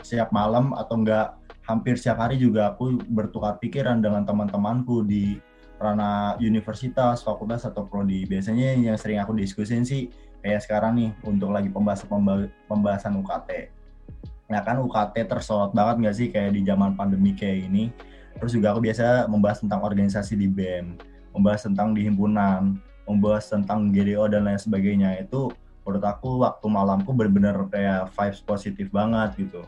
C: setiap malam atau enggak hampir setiap hari juga aku bertukar pikiran dengan teman-temanku di ranah universitas, fakultas atau prodi. Biasanya yang sering aku diskusin sih kayak sekarang nih untuk lagi pembahasan pembahasan UKT. Nah kan UKT tersorot banget nggak sih kayak di zaman pandemi kayak ini. Terus juga aku biasa membahas tentang organisasi di BEM, membahas tentang di himpunan, membahas tentang GDO dan lain sebagainya. Itu menurut aku waktu malamku benar-benar kayak vibes positif banget gitu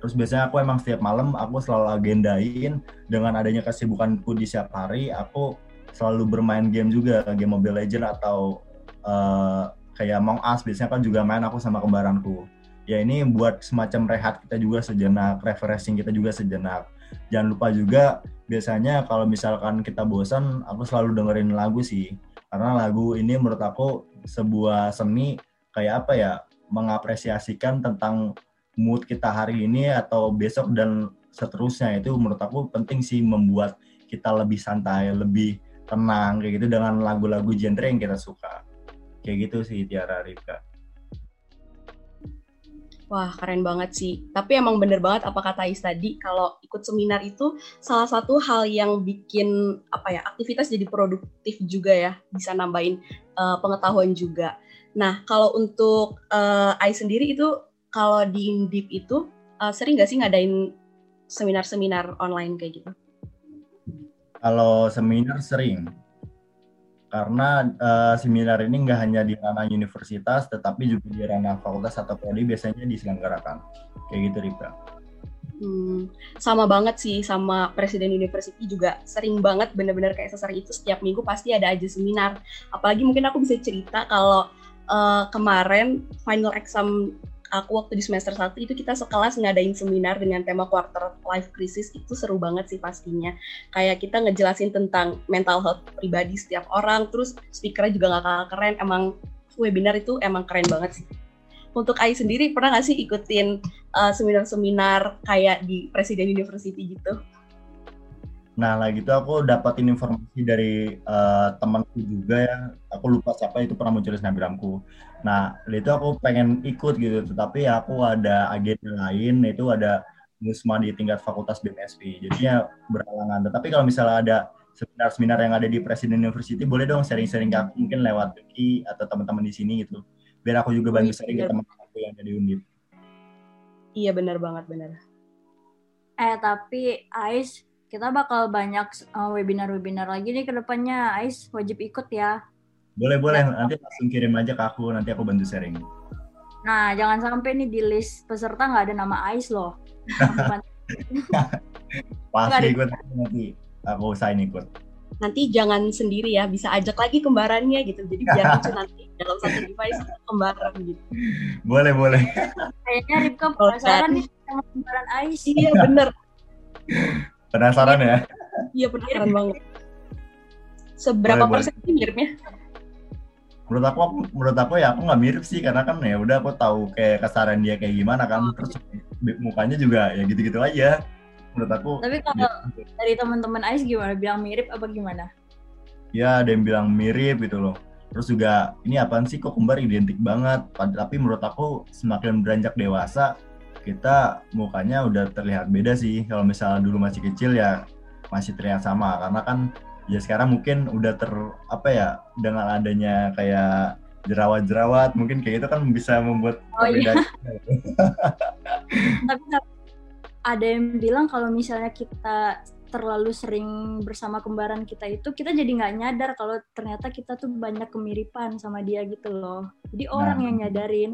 C: Terus biasanya aku emang setiap malam aku selalu agendain dengan adanya kesibukanku di siap hari, aku selalu bermain game juga, game Mobile Legend atau uh, kayak Among Us biasanya kan juga main aku sama kembaranku. Ya ini buat semacam rehat kita juga sejenak, refreshing kita juga sejenak. Jangan lupa juga biasanya kalau misalkan kita bosan, aku selalu dengerin lagu sih. Karena lagu ini menurut aku sebuah seni kayak apa ya, mengapresiasikan tentang mood kita hari ini atau besok dan seterusnya itu menurut aku penting sih membuat kita lebih santai, lebih tenang kayak gitu dengan lagu-lagu genre yang kita suka. Kayak gitu sih Tiara Rika.
B: Wah, keren banget sih. Tapi emang bener banget apa kata Ais tadi, kalau ikut seminar itu salah satu hal yang bikin apa ya aktivitas jadi produktif juga ya, bisa nambahin uh, pengetahuan juga. Nah, kalau untuk uh, Ais sendiri itu kalau di Indip itu uh, sering nggak sih ngadain seminar-seminar online kayak gitu?
C: Kalau seminar sering, karena uh, seminar ini nggak hanya di ranah universitas, tetapi juga di ranah fakultas atau prodi biasanya diselenggarakan. Kayak gitu, Rika.
B: Hmm, sama banget sih sama presiden university juga sering banget bener-bener kayak sesering itu setiap minggu pasti ada aja seminar. Apalagi mungkin aku bisa cerita kalau uh, kemarin final exam aku waktu di semester 1 itu kita sekelas ngadain seminar dengan tema quarter life crisis itu seru banget sih pastinya. Kayak kita ngejelasin tentang mental health pribadi setiap orang, terus speakernya juga gak kalah keren, emang webinar itu emang keren banget sih. Untuk Ai sendiri pernah gak sih ikutin uh, seminar-seminar kayak di Presiden University gitu?
C: Nah, lagi itu aku dapatin informasi dari uh, temanku juga ya. Aku lupa siapa itu pernah muncul di snapgramku. Nah, itu aku pengen ikut gitu, tetapi aku ada agenda lain, itu ada musma di tingkat fakultas BMSP. Jadinya berhalangan. Tetapi kalau misalnya ada seminar-seminar yang ada di Presiden University, boleh dong sharing-sharing ke aku mungkin lewat Vicky atau teman-teman di sini gitu. Biar aku juga bantu sharing ke teman-teman yang ada di Undip.
B: Iya benar banget benar.
A: Eh tapi Ais kita bakal banyak uh, webinar-webinar lagi nih ke depannya. Ais wajib ikut ya.
C: Boleh, boleh. Nanti langsung kirim aja ke aku, nanti aku bantu sharing.
A: Nah, jangan sampai nih di list peserta nggak ada nama Ais loh.
C: Pasti ikut nanti. Aku usahain ikut.
B: Nanti jangan sendiri ya, bisa ajak lagi kembarannya gitu. Jadi biar lucu nanti dalam satu device kembaran gitu.
C: Boleh, boleh.
A: Kayaknya Ripka penasaran nih sama kembaran Ais.
B: Iya, bener.
C: Penasaran ya?
B: Iya penasaran banget. Seberapa boleh, persen sih miripnya?
C: Menurut aku, menurut aku ya aku nggak mirip sih karena kan ya udah aku tahu kayak kesaran dia kayak gimana kan, terus mukanya juga ya gitu-gitu aja. Menurut aku.
A: Tapi kalau ya. dari teman-teman Ais gimana? Bilang mirip apa gimana?
C: Ya ada yang bilang mirip gitu loh. Terus juga ini apaan sih kok kembar identik banget. Tapi menurut aku semakin beranjak dewasa kita mukanya udah terlihat beda sih. Kalau misalnya dulu masih kecil ya masih terlihat sama. Karena kan ya sekarang mungkin udah ter apa ya dengan adanya kayak jerawat-jerawat mungkin kayak itu kan bisa membuat
A: oh, iya. tapi ada yang bilang kalau misalnya kita terlalu sering bersama kembaran kita itu kita jadi nggak nyadar kalau ternyata kita tuh banyak kemiripan sama dia gitu loh. Jadi orang nah. yang nyadarin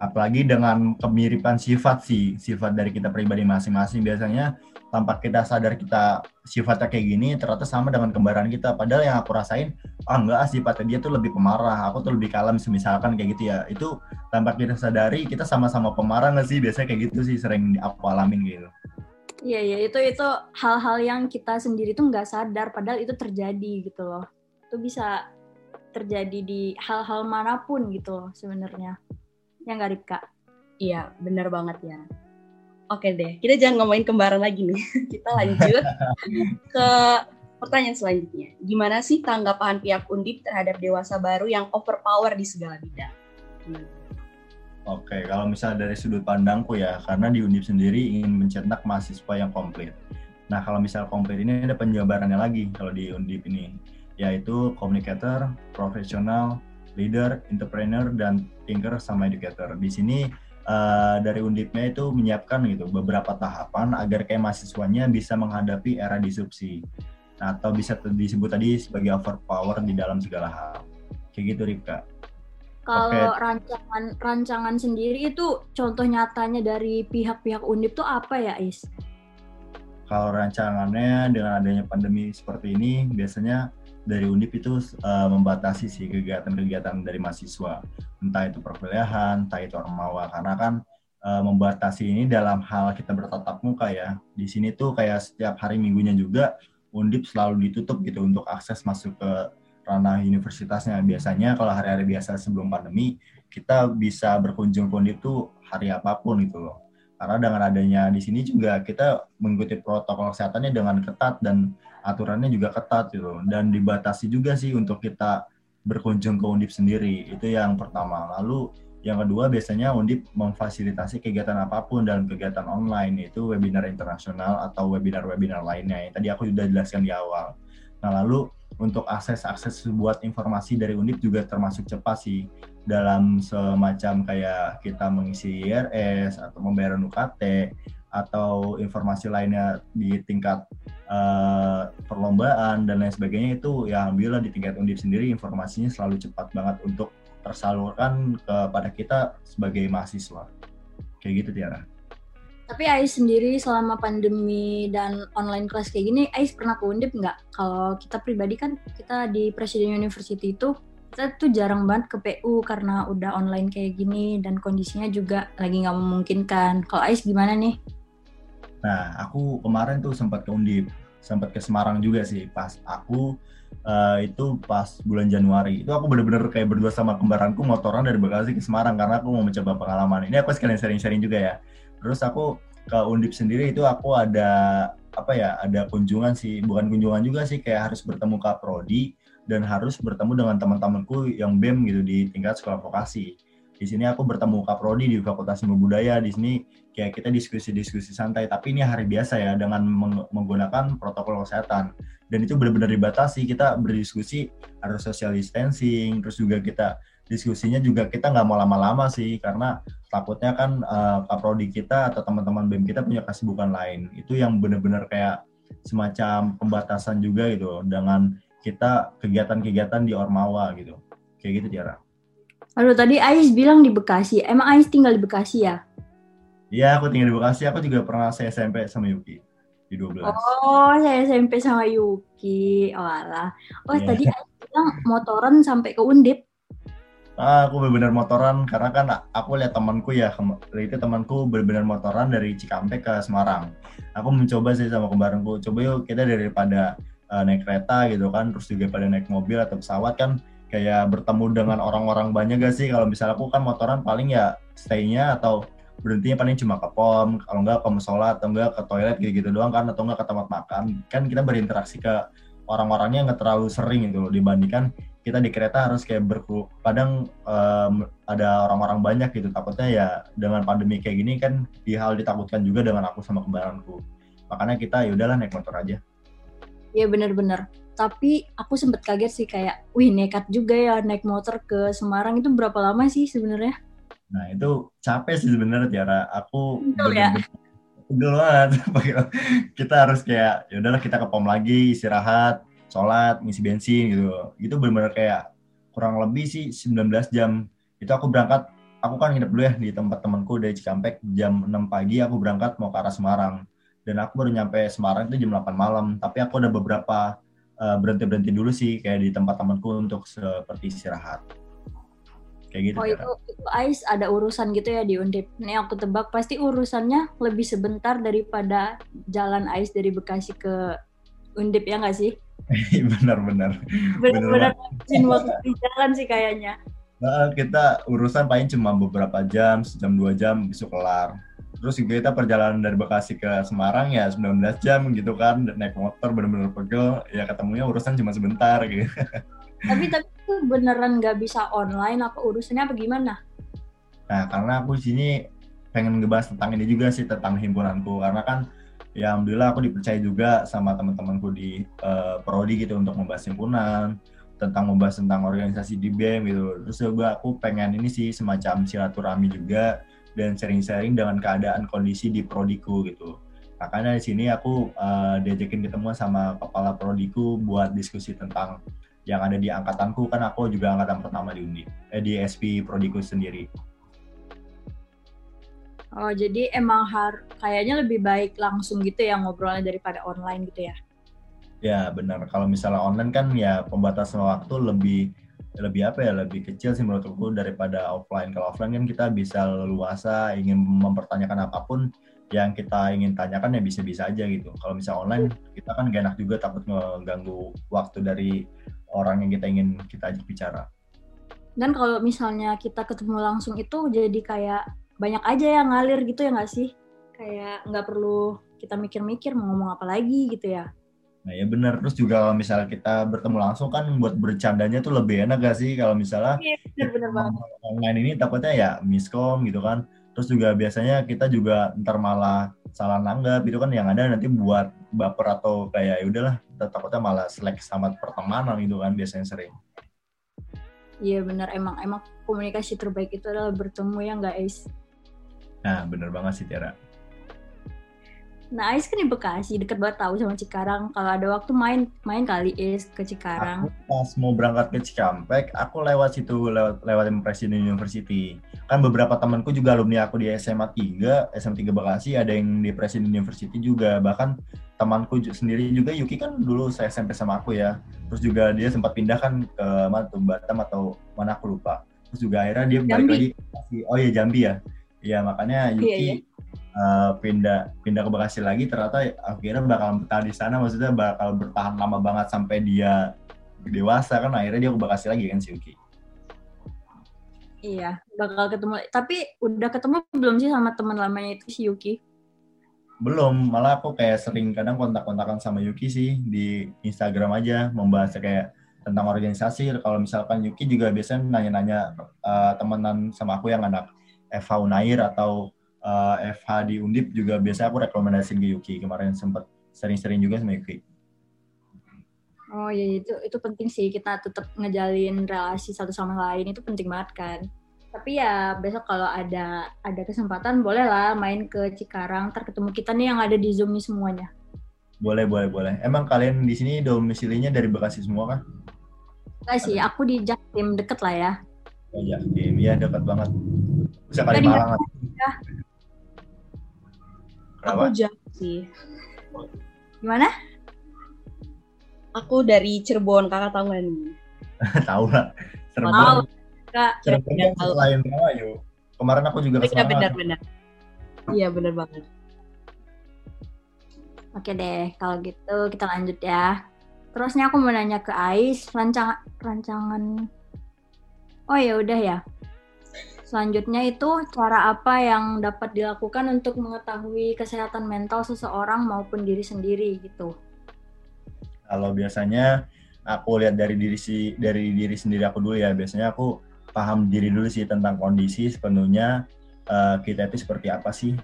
C: apalagi dengan kemiripan sifat sih sifat dari kita pribadi masing-masing. Biasanya tanpa kita sadar kita sifatnya kayak gini ternyata sama dengan kembaran kita. Padahal yang aku rasain ah enggak sifatnya dia tuh lebih pemarah. Aku tuh lebih kalem misalkan kayak gitu ya. Itu tanpa kita sadari kita sama-sama pemarah nggak sih? Biasanya kayak gitu sih sering aku alamin gitu.
A: Iya iya. Itu itu hal-hal yang kita sendiri tuh nggak sadar padahal itu terjadi gitu loh. Itu bisa terjadi di hal-hal mana pun gitu loh sebenarnya Ya nggak Rika?
B: Iya, benar banget ya. Oke deh, kita jangan ngomongin kembaran lagi nih. kita lanjut ke pertanyaan selanjutnya. Gimana sih tanggapan pihak Undip terhadap dewasa baru yang overpower di segala bidang?
C: Oke, kalau misalnya dari sudut pandangku ya, karena di Undip sendiri ingin mencetak mahasiswa yang komplit. Nah, kalau misal komplit ini ada penjabarannya lagi kalau di Undip ini, yaitu komunikator, profesional, leader, entrepreneur, dan thinker sama educator. Di sini uh, dari Undipnya itu menyiapkan gitu beberapa tahapan agar kayak mahasiswanya bisa menghadapi era disrupsi nah, atau bisa disebut tadi sebagai overpower di dalam segala hal. Kayak gitu Ripka.
A: Kalau okay. rancangan rancangan sendiri itu contoh nyatanya dari pihak-pihak Undip tuh apa ya, Is?
C: Kalau rancangannya dengan adanya pandemi seperti ini, biasanya dari Undip itu uh, membatasi sih kegiatan-kegiatan dari mahasiswa, entah itu perkuliahan, entah itu ormawa, karena kan uh, membatasi ini dalam hal kita bertatap muka ya. Di sini tuh kayak setiap hari minggunya juga Undip selalu ditutup gitu untuk akses masuk ke ranah universitasnya. Biasanya kalau hari-hari biasa sebelum pandemi, kita bisa berkunjung ke Undip tuh hari apa pun gitu loh. Karena dengan adanya di sini juga kita mengikuti protokol kesehatannya dengan ketat dan aturannya juga ketat gitu. Dan dibatasi juga sih untuk kita berkunjung ke Undip sendiri. Itu yang pertama. Lalu yang kedua biasanya Undip memfasilitasi kegiatan apa pun dalam kegiatan online yaitu webinar internasional atau webinar-webinar lainnya yang tadi aku sudah jelaskan di awal. Nah lalu untuk akses-akses buat informasi dari Undip juga termasuk cepat sih dalam semacam kayak kita mengisi IRS atau membayar UKT atau informasi lainnya di tingkat uh, perlombaan dan lain sebagainya itu ya alhamdulillah di tingkat Undip sendiri informasinya selalu cepat banget untuk tersalurkan kepada kita sebagai mahasiswa kayak gitu Tiara.
A: Tapi Ais sendiri selama pandemi dan online class kayak gini, Ais pernah ke Undip nggak? Kalau kita pribadi kan, kita di Presiden University itu, kita tuh jarang banget ke PU karena udah online kayak gini dan kondisinya juga lagi nggak memungkinkan. Kalau Ais gimana nih?
C: Nah, aku kemarin tuh sempat ke Undip, sempat ke Semarang juga sih. Pas aku uh, itu pas bulan Januari. Itu aku bener-bener kayak berdua sama kembaranku motoran dari Bekasi ke Semarang karena aku mau mencoba pengalaman. Ini aku sekalian sharing-sharing juga ya terus aku ke Undip sendiri itu aku ada apa ya ada kunjungan sih bukan kunjungan juga sih kayak harus bertemu Kak Prodi dan harus bertemu dengan teman-temanku yang BEM gitu di tingkat sekolah vokasi. Di sini aku bertemu Kak Prodi di Fakultas Ilmu Budaya. Di sini kayak kita diskusi-diskusi santai, tapi ini hari biasa ya dengan meng menggunakan protokol kesehatan. Dan itu benar-benar dibatasi. Kita berdiskusi harus social distancing, terus juga kita diskusinya juga kita nggak mau lama-lama sih karena takutnya kan uh, kaprodi kita atau teman-teman BEM kita punya kesibukan lain itu yang benar-benar kayak semacam pembatasan juga gitu dengan kita kegiatan-kegiatan di Ormawa gitu kayak gitu Tiara.
A: Aduh tadi Ais bilang di Bekasi emang Ais tinggal di Bekasi ya?
C: Iya aku tinggal di Bekasi aku juga pernah saya SMP sama Yuki di 12.
A: Oh saya SMP sama Yuki oh alah. Oh yeah. tadi Ais bilang motoran sampai ke Undip
C: ah, aku benar-benar motoran karena kan aku lihat temanku ya itu temanku benar-benar motoran dari Cikampek ke Semarang aku mencoba sih sama kembaranku coba yuk kita daripada uh, naik kereta gitu kan terus juga pada naik mobil atau pesawat kan kayak bertemu dengan orang-orang banyak gak sih? Kalau misalnya aku kan motoran paling ya stay-nya atau berhentinya paling cuma ke pom kalau enggak ke musola atau enggak ke toilet gitu gitu doang kan atau enggak ke tempat makan. Kan kita berinteraksi ke orang-orangnya nggak terlalu sering gitu loh dibandingkan kita di kereta harus kayak berku kadang um, ada orang-orang banyak gitu. Takutnya ya dengan pandemi kayak gini kan di hal ditakutkan juga dengan aku sama kembaranku. Makanya kita ya udahlah naik motor aja
A: Iya bener-bener. Tapi aku sempet kaget sih kayak wih nekat juga ya naik motor ke Semarang. Itu berapa lama sih sebenarnya?
C: Nah itu capek sih sebenarnya Tiara. Aku Betul ya. banget. Kita harus kayak ya udahlah kita ke pom lagi istirahat sholat, ngisi bensin gitu. Itu benar-benar kayak kurang lebih sih 19 jam. Itu aku berangkat, aku kan nginep dulu ya di tempat temanku dari Cikampek. Jam 6 pagi aku berangkat mau ke arah Semarang. Dan aku baru nyampe Semarang itu jam 8 malam. Tapi aku ada beberapa uh, berhenti-berhenti dulu sih kayak di tempat temanku untuk seperti istirahat.
A: Kayak gitu. Oh itu, itu Ais ada urusan gitu ya di Undip. Ini aku tebak pasti urusannya lebih sebentar daripada jalan Ais dari Bekasi ke Undip ya nggak sih?
C: Benar-benar.
A: Benar-benar waktu di jalan sih kayaknya.
C: Nah, kita urusan paling cuma beberapa jam, sejam dua jam bisa kelar. Terus juga kita perjalanan dari Bekasi ke Semarang ya 19 jam gitu kan, naik motor benar-benar pegel, ya ketemunya urusan cuma sebentar gitu.
A: Tapi tapi itu beneran nggak bisa online apa urusannya apa gimana?
C: Nah karena aku sini pengen ngebahas tentang ini juga sih tentang himpunanku karena kan ya alhamdulillah aku dipercaya juga sama teman-temanku di uh, prodi gitu untuk membahas himpunan tentang membahas tentang organisasi di BEM gitu terus juga aku pengen ini sih semacam silaturahmi juga dan sharing-sharing dengan keadaan kondisi di prodiku gitu makanya di sini aku uh, diajakin ketemu sama kepala prodiku buat diskusi tentang yang ada di angkatanku kan aku juga angkatan pertama di Undi eh, di SP Prodiku sendiri.
A: Oh jadi emang har kayaknya lebih baik langsung gitu ya ngobrolnya daripada online gitu ya?
C: Ya benar. Kalau misalnya online kan ya pembatasan waktu lebih lebih apa ya lebih kecil sih menurutku daripada offline. Kalau offline kan kita bisa leluasa ingin mempertanyakan apa pun yang kita ingin tanyakan ya bisa-bisa aja gitu. Kalau misalnya online kita kan gak enak juga takut ngeganggu waktu dari orang yang kita ingin kita ajak bicara.
A: Dan kalau misalnya kita ketemu langsung itu jadi kayak banyak aja yang ngalir gitu ya nggak sih? Kayak nggak perlu kita mikir-mikir mau ngomong apa lagi gitu ya.
C: Nah ya benar. Terus juga kalau misalnya kita bertemu langsung kan buat bercandanya tuh lebih enak gak sih kalau misalnya
A: iya, bener, banget.
C: online ini takutnya ya miskom gitu kan. Terus juga biasanya kita juga ntar malah salah nanggap itu kan yang ada nanti buat baper atau kayak ya udahlah takutnya malah selek sama pertemanan gitu kan biasanya sering.
A: Iya benar emang emang komunikasi terbaik itu adalah bertemu ya nggak Ais?
C: Nah bener banget sih Tiara.
A: Nah, Ais kan di Bekasi, deket banget tahu sama Cikarang. Kalau ada waktu main main kali Ais ke Cikarang.
C: Aku pas mau berangkat ke Cikampek, aku lewat situ lewat lewatin Presiden University. Kan beberapa temanku juga alumni aku di SMA 3, SMA 3 Bekasi, ada yang di Presiden University juga. Bahkan temanku sendiri juga Yuki kan dulu saya SMP sama aku ya. Terus juga dia sempat pindah kan ke mana tuh Batam atau mana aku lupa. Terus juga akhirnya dia balik lagi oh ya Jambi ya. Iya makanya Yuki iya, iya uh, pindah pindah ke Bekasi lagi ternyata akhirnya bakal betah di sana maksudnya bakal bertahan lama banget sampai dia dewasa kan akhirnya dia ke Bekasi lagi kan si Uki.
A: Iya, bakal ketemu. Tapi udah ketemu belum sih sama teman lamanya itu si Yuki?
C: Belum, malah aku kayak sering kadang kontak-kontakan sama Yuki sih di Instagram aja membahas kayak tentang organisasi. Kalau misalkan Yuki juga biasanya nanya-nanya uh, temenan sama aku yang anak FH Unair atau uh, eh, FH di Undip juga biasa aku rekomendasiin ke Yuki kemarin sempat sering-sering juga sama Yuki.
A: Oh iya itu itu penting sih kita tetap ngejalin relasi satu sama lain itu penting banget kan. Tapi ya besok kalau ada ada kesempatan boleh lah main ke Cikarang, ntar ketemu kita nih yang ada di Zoom nih semuanya.
C: Boleh boleh boleh. Emang kalian di sini domisilinya dari Bekasi semua kan?
A: Enggak sih, aku di Jaktim deket lah ya.
C: Oh Jaktim, ya deket banget. Bisa kali Malang. Ya.
B: Aku jauh sih.
A: Gimana?
B: Aku dari Cirebon, kakak tahu nggak nih?
C: tahu lah.
A: Cirebon. Tahu.
C: Kak. Cirebon kan selain Rawayu. Kemarin aku juga
B: ke sana. Iya benar-benar. Iya benar banget.
A: Oke deh, kalau gitu kita lanjut ya. Terusnya aku mau nanya ke Ais, rancangan rancangan Oh ya udah ya. Selanjutnya itu cara apa yang dapat dilakukan untuk mengetahui kesehatan mental seseorang maupun diri sendiri gitu.
C: Kalau biasanya aku lihat dari diri si dari diri sendiri aku dulu ya. Biasanya aku paham diri dulu sih tentang kondisi sepenuhnya uh, kita itu seperti apa sih.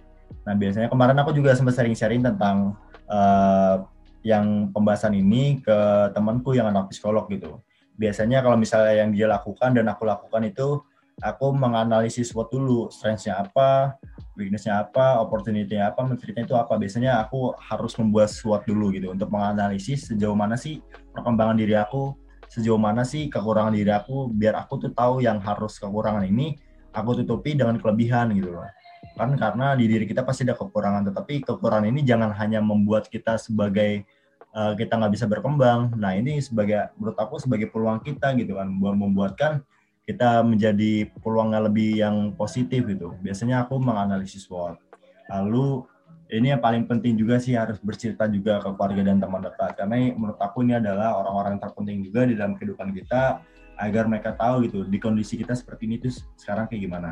C: Nah biasanya kemarin aku juga sempat sharing-sharing tentang uh, yang pembahasan ini ke temanku yang anak psikolog gitu. Biasanya kalau misalnya yang dia lakukan dan aku lakukan itu aku menganalisis SWOT dulu, strength-nya apa, weakness-nya apa, opportunity-nya apa, menceritanya itu apa. Biasanya aku harus membuat SWOT dulu gitu untuk menganalisis sejauh mana sih perkembangan diri aku, sejauh mana sih kekurangan diri aku, biar aku tuh tahu yang harus kekurangan ini aku tutupi dengan kelebihan gitu loh. Kan karena di diri kita pasti ada kekurangan, tetapi kekurangan ini jangan hanya membuat kita sebagai uh, kita nggak bisa berkembang. Nah ini sebagai menurut aku sebagai peluang kita gitu kan, buat membuatkan kita menjadi peluangnya lebih yang positif gitu. Biasanya aku menganalisis SWOT. Lalu ini yang paling penting juga sih harus bercerita juga ke keluarga dan teman dekat karena menurut aku ini adalah orang-orang terpenting juga di dalam kehidupan kita agar mereka tahu gitu di kondisi kita seperti ini tuh sekarang kayak gimana.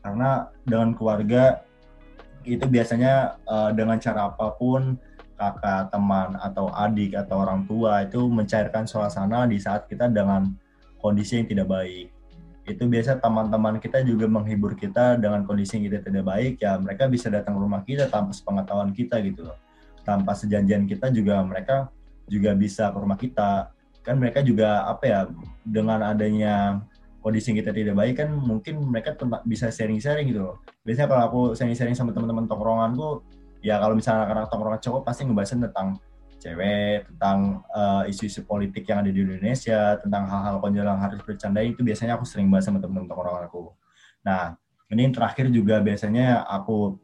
C: Karena dengan keluarga itu biasanya uh, dengan cara apa pun kakak, teman atau adik atau orang tua itu mencairkan suasana di saat kita dengan kondisi yang tidak baik itu biasa teman-teman kita juga menghibur kita dengan kondisi kita tidak baik. Ya mereka bisa datang ke rumah kita tanpa sepengetahuan kita gitu loh. Tanpa sejanjian kita juga mereka juga bisa ke rumah kita. Kan mereka juga apa ya dengan adanya kondisi kita tidak baik kan mungkin mereka bisa sharing-sharing gitu loh. Biasanya kalau aku sharing-sharing sama teman-teman tongkronganku ya kalau misalnya karena tongkrongan cowok pasti ngebahas tentang cewek, tentang uh, isu-isu politik yang ada di Indonesia, tentang hal-hal konyol yang harus bercanda itu biasanya aku sering bahas sama temen-temen orang aku. Nah, ini yang terakhir juga biasanya aku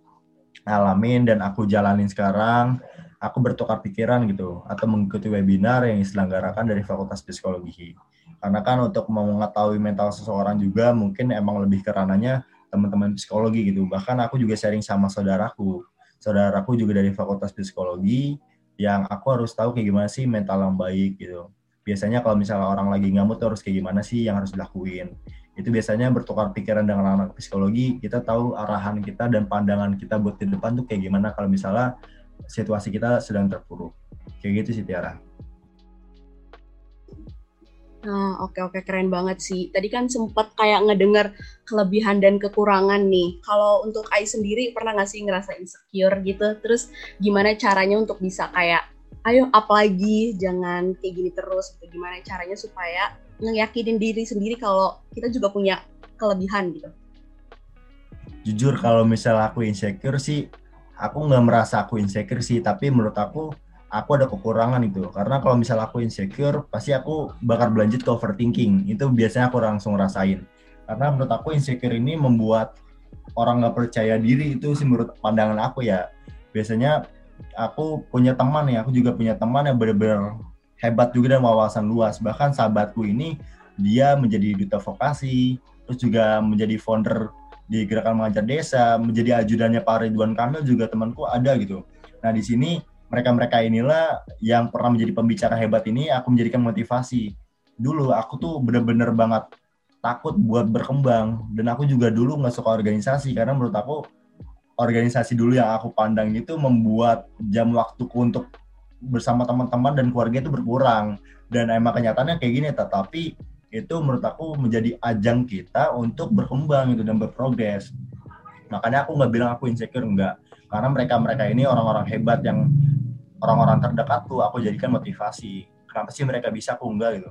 C: alamin dan aku jalanin sekarang, aku bertukar pikiran gitu, atau mengikuti webinar yang diselenggarakan dari Fakultas Psikologi. Karena kan untuk mengetahui mental seseorang juga mungkin emang lebih kerananya teman-teman psikologi gitu. Bahkan aku juga sharing sama saudaraku. Saudaraku juga dari Fakultas Psikologi, yang aku harus tahu kayak gimana sih mental yang baik gitu. Biasanya kalau misalnya orang lagi ngamut harus kayak gimana sih yang harus dilakuin. Itu biasanya bertukar pikiran dengan anak psikologi, kita tahu arahan kita dan pandangan kita buat di depan tuh kayak gimana kalau misalnya situasi kita sedang terpuruk. Kayak gitu sih Tiara.
B: Nah, oke oke keren banget sih. Tadi kan sempat kayak ngedenger kelebihan dan kekurangan nih. Kalau untuk Ai sendiri pernah nggak sih ngerasa insecure gitu? Terus gimana caranya untuk bisa kayak ayo up lagi, jangan kayak gini terus gitu. Gimana caranya supaya ngeyakinin diri sendiri kalau kita juga punya kelebihan gitu?
C: Jujur kalau misalnya aku insecure sih, aku nggak merasa aku insecure sih, tapi menurut aku aku ada kekurangan itu. Karena kalau misalnya aku insecure pasti aku bakal berlanjut ke overthinking. Itu biasanya aku langsung rasain. Karena menurut aku insecure ini membuat orang nggak percaya diri. Itu sih menurut pandangan aku ya. Biasanya aku punya teman ya aku juga punya teman yang benar-benar hebat juga dan wawasan luas. Bahkan sahabatku ini dia menjadi duta vokasi terus juga menjadi founder di gerakan mengajar desa menjadi ajudannya Pak Ridwan Kamil juga temanku ada gitu. Nah di sini mereka-mereka inilah yang pernah menjadi pembicara hebat ini aku menjadikan motivasi. Dulu aku tuh bener-bener banget takut buat berkembang. Dan aku juga dulu nggak suka organisasi karena menurut aku organisasi dulu yang aku pandang itu membuat jam waktuku untuk bersama teman-teman dan keluarga itu berkurang. Dan emang kenyataannya kayak gini tetapi itu menurut aku menjadi ajang kita untuk berkembang itu dan berprogres. Makanya aku nggak bilang aku insecure enggak karena mereka-mereka ini orang-orang hebat yang orang-orang terdekatku aku jadikan motivasi. Kenapa sih mereka bisa aku enggak gitu?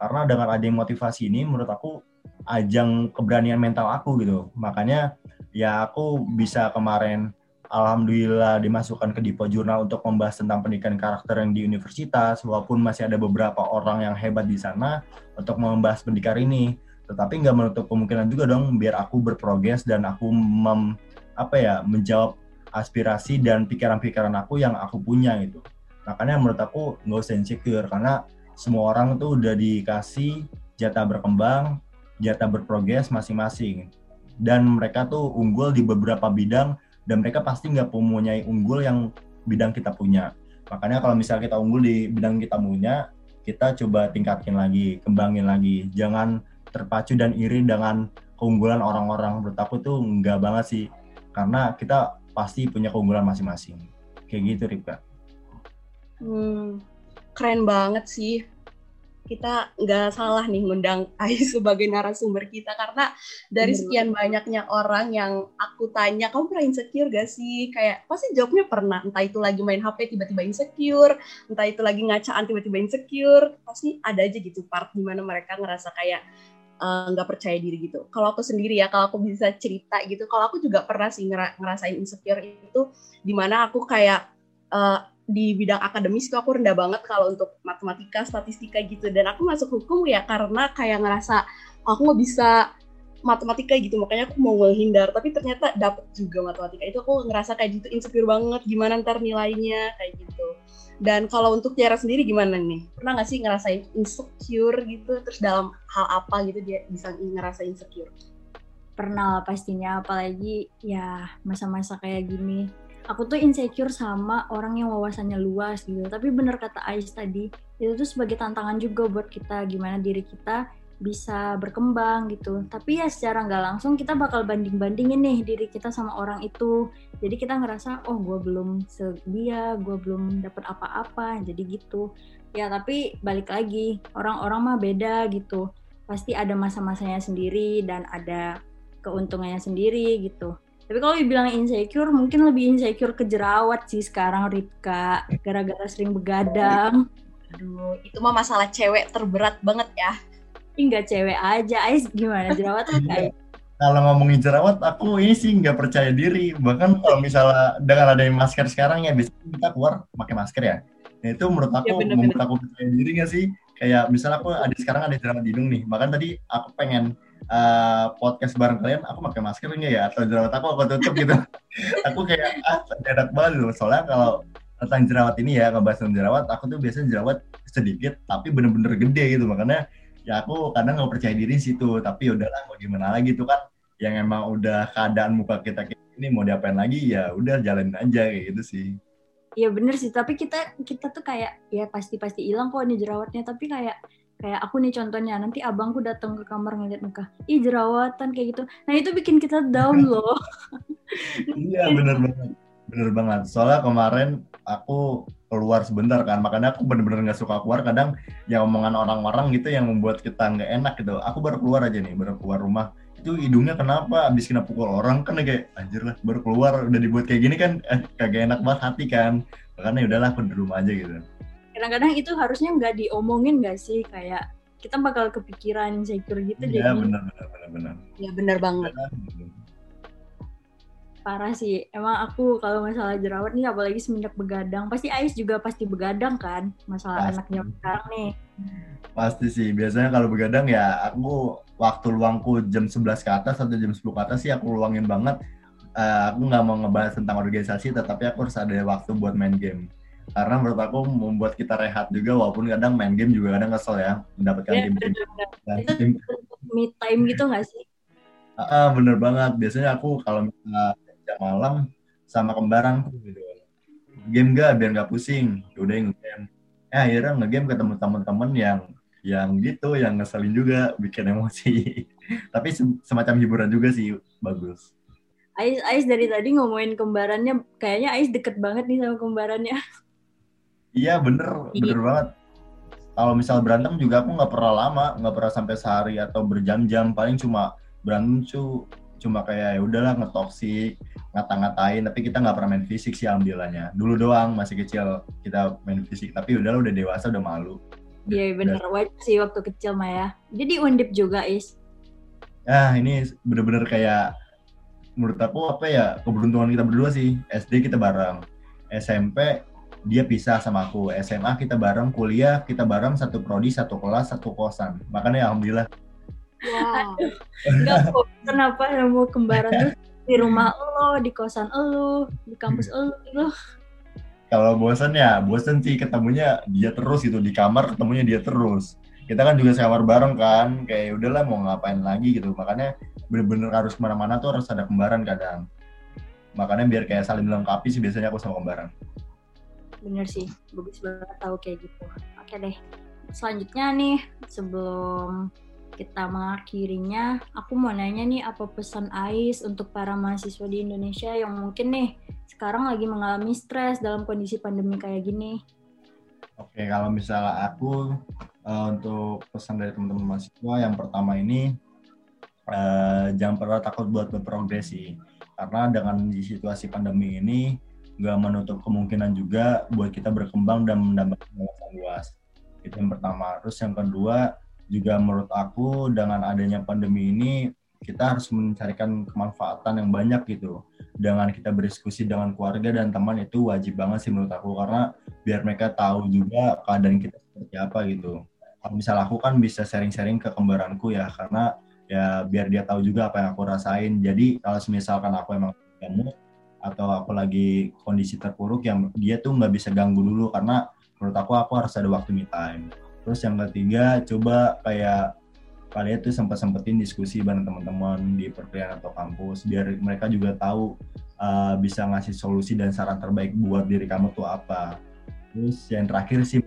C: Karena dengan adanya motivasi ini menurut aku ajang keberanian mental aku gitu. Makanya ya aku bisa kemarin alhamdulillah dimasukkan ke Dipo Jurnal untuk membahas tentang pendidikan karakter yang di universitas walaupun masih ada beberapa orang yang hebat di sana untuk membahas pendidikan ini. Tetapi nggak menutup kemungkinan juga dong biar aku berprogres dan aku mem, apa ya menjawab aspirasi dan pikiran-pikiran aku yang aku punya gitu. Makanya menurut aku nggak usah insecure karena semua orang tuh udah dikasih jatah berkembang, jatah berprogres masing-masing. Dan mereka tuh unggul di beberapa bidang dan mereka pasti nggak mempunyai unggul yang bidang kita punya. Makanya kalau misalnya kita unggul di bidang kita punya, kita coba tingkatin lagi, kembangin lagi. Jangan terpacu dan iri dengan keunggulan orang-orang. Menurut aku tuh nggak banget sih. Karena kita pasti punya keunggulan masing-masing. Kayak gitu, Ripka.
B: Hmm, keren banget sih. Kita nggak salah nih ngundang Ais sebagai narasumber kita karena dari sekian banyaknya orang yang aku tanya, kamu pernah insecure gak sih? Kayak pasti jawabnya pernah. Entah itu lagi main HP tiba-tiba insecure, entah itu lagi ngacaan tiba-tiba insecure. Pasti ada aja gitu part di mana mereka ngerasa kayak nggak uh, percaya diri gitu. Kalau aku sendiri ya, kalau aku bisa cerita gitu, kalau aku juga pernah sih ngerasain insecure itu, di mana aku kayak uh, di bidang akademis itu aku rendah banget kalau untuk matematika, statistika gitu. Dan aku masuk hukum ya karena kayak ngerasa aku nggak bisa matematika gitu, makanya aku mau menghindar. Tapi ternyata dapet juga matematika itu aku ngerasa kayak gitu insecure banget, gimana ntar nilainya kayak gitu. Dan kalau untuk Tiara sendiri gimana nih? Pernah nggak sih ngerasain insecure gitu? Terus dalam hal apa gitu dia bisa ngerasa insecure?
A: Pernah pastinya, apalagi ya masa-masa kayak gini. Aku tuh insecure sama orang yang wawasannya luas gitu. Tapi bener kata Ais tadi, itu tuh sebagai tantangan juga buat kita. Gimana diri kita bisa berkembang gitu. Tapi ya secara nggak langsung kita bakal banding-bandingin nih diri kita sama orang itu. Jadi kita ngerasa oh gue belum sedia, gue belum dapat apa-apa. Jadi gitu. Ya tapi balik lagi orang-orang mah beda gitu. Pasti ada masa-masanya sendiri dan ada keuntungannya sendiri gitu. Tapi kalau dibilang insecure, mungkin lebih insecure ke jerawat sih sekarang Ripka, gara-gara sering begadang.
B: Aduh, itu mah masalah cewek terberat banget ya
A: nggak cewek aja Ais gimana jerawat kayak
C: kalau ngomongin jerawat aku ini sih nggak percaya diri bahkan kalau misalnya dengan ada masker sekarang ya bisa kita keluar pakai masker ya Nah itu menurut aku
B: Ya, bener,
C: membuat aku percaya diri gak sih? Kayak misalnya aku ada sekarang ada jerawat hidung nih, bahkan tadi aku pengen uh, podcast bareng kalian, aku pakai masker nggak ya? Atau jerawat aku aku tutup gitu. aku kayak ah enak banget loh. Soalnya kalau tentang jerawat ini ya ngebahas tentang jerawat, aku tuh biasanya jerawat sedikit tapi bener-bener gede gitu. Makanya ya aku kadang nggak percaya diri situ. Tapi udahlah mau gimana lagi tuh kan yang emang udah keadaan muka kita kayak ini mau diapain lagi ya udah jalanin aja kayak gitu sih.
A: Iya bener sih, tapi kita kita tuh kayak ya pasti pasti hilang kok nih jerawatnya, tapi kayak kayak aku nih contohnya nanti abangku datang ke kamar ngeliat muka, ih jerawatan kayak gitu. Nah itu bikin kita down loh.
C: iya bener banget, bener banget. Soalnya kemarin aku keluar sebentar kan, makanya aku bener-bener nggak suka keluar. Kadang ya omongan orang-orang gitu yang membuat kita nggak enak gitu. Aku baru keluar aja nih, baru keluar rumah itu hidungnya kenapa abis kena pukul orang kan kayak anjir lah baru keluar udah dibuat kayak gini kan eh, kagak enak banget hati kan makanya udahlah aku di rumah aja gitu
A: Kadang-kadang itu harusnya nggak diomongin nggak sih kayak kita bakal kepikiran insecure gitu
C: iya
A: jadi
C: benar benar benar benar
B: Ya bener banget.
A: Parah sih. Emang aku kalau masalah jerawat nih apalagi semenjak begadang, pasti Ais juga pasti begadang kan masalah
C: Pasti.
A: anaknya sekarang nih.
C: pasti sih biasanya kalau begadang ya aku waktu luangku jam 11 ke atas atau jam 10 ke atas sih aku luangin banget Eh, aku nggak mau ngebahas tentang organisasi tetapi aku harus ada waktu buat main game karena menurut aku membuat kita rehat juga walaupun kadang main game juga kadang kesel ya mendapatkan
A: Ya,
C: game dan
A: Itu
C: tim
A: me time gitu nggak sih?
C: Ah, bener banget. Biasanya aku kalau misalnya jam malam sama kembaran tuh gitu. Game gak biar nggak pusing. Udah game. Eh akhirnya nge-game ketemu teman-teman yang yang gitu, yang ngeselin juga, bikin emosi. Tapi se- semacam hiburan juga sih, bagus.
A: Ais, Ais dari tadi ngomongin kembarannya, kayaknya Ais deket banget nih sama kembarannya.
C: Iya bener, bener banget. Kalau misal berantem juga aku nggak pernah lama, nggak pernah sampai sehari atau berjam-jam. Paling cuma berantem cu, cuma kayak ya udahlah ngetoksik, ngata-ngatain. Tapi kita nggak pernah main fisik sih alhamdulillahnya. Dulu doang masih kecil kita main fisik. Tapi udahlah udah dewasa udah malu.
A: Iya bener, wajar sih waktu kecil mah ya. Jadi undip juga Ais.
C: Ah ini bener-bener kayak menurut aku apa ya keberuntungan kita berdua sih. SD kita bareng, SMP dia pisah sama aku, SMA kita bareng, kuliah kita bareng satu prodi, satu kelas, satu kosan. Makanya alhamdulillah
B: Wow.
A: Enggak kok, kenapa nemu kembaran tuh di rumah lo, di kosan lo, di kampus lo gitu.
C: kalau bosan ya bosan sih ketemunya dia terus gitu di kamar ketemunya dia terus kita kan juga sekamar bareng kan kayak udahlah mau ngapain lagi gitu makanya bener-bener harus ke mana-mana tuh harus ada kembaran kadang makanya biar kayak saling melengkapi sih biasanya aku sama kembaran
A: Bener sih, bagus banget tahu kayak gitu. Oke deh, selanjutnya nih sebelum kita mengakhirinya, aku mau nanya nih apa pesan Ais untuk para mahasiswa di Indonesia yang mungkin nih sekarang lagi mengalami stres dalam kondisi pandemi kayak gini.
C: oke kalau misalnya aku eh, untuk pesan dari teman-teman mahasiswa yang pertama ini eh, jangan pernah takut buat berprogresi karena dengan situasi pandemi ini nggak menutup kemungkinan juga buat kita berkembang dan mendapatkan wawasan luas. Itu yang pertama. Terus yang kedua juga menurut aku dengan adanya pandemi ini kita harus mencarikan kemanfaatan yang banyak gitu. Dengan kita berdiskusi dengan keluarga dan teman itu wajib banget sih menurut aku karena biar mereka tahu juga keadaan kita seperti apa gitu. Kalau misal aku kan bisa sharing-sharing ke kembaranku ya karena ya biar dia tahu juga apa yang aku rasain. Jadi kalau misalkan aku emang kamu atau aku lagi kondisi terpuruk yang dia tuh nggak bisa ganggu dulu karena menurut aku aku harus ada waktu me time. Terus yang ketiga coba kayak kalian tuh sempat sempetin diskusi bareng teman-teman di perkuliahan atau kampus biar mereka juga tahu uh, bisa ngasih solusi dan saran terbaik buat diri kamu tuh apa. Terus yang terakhir sih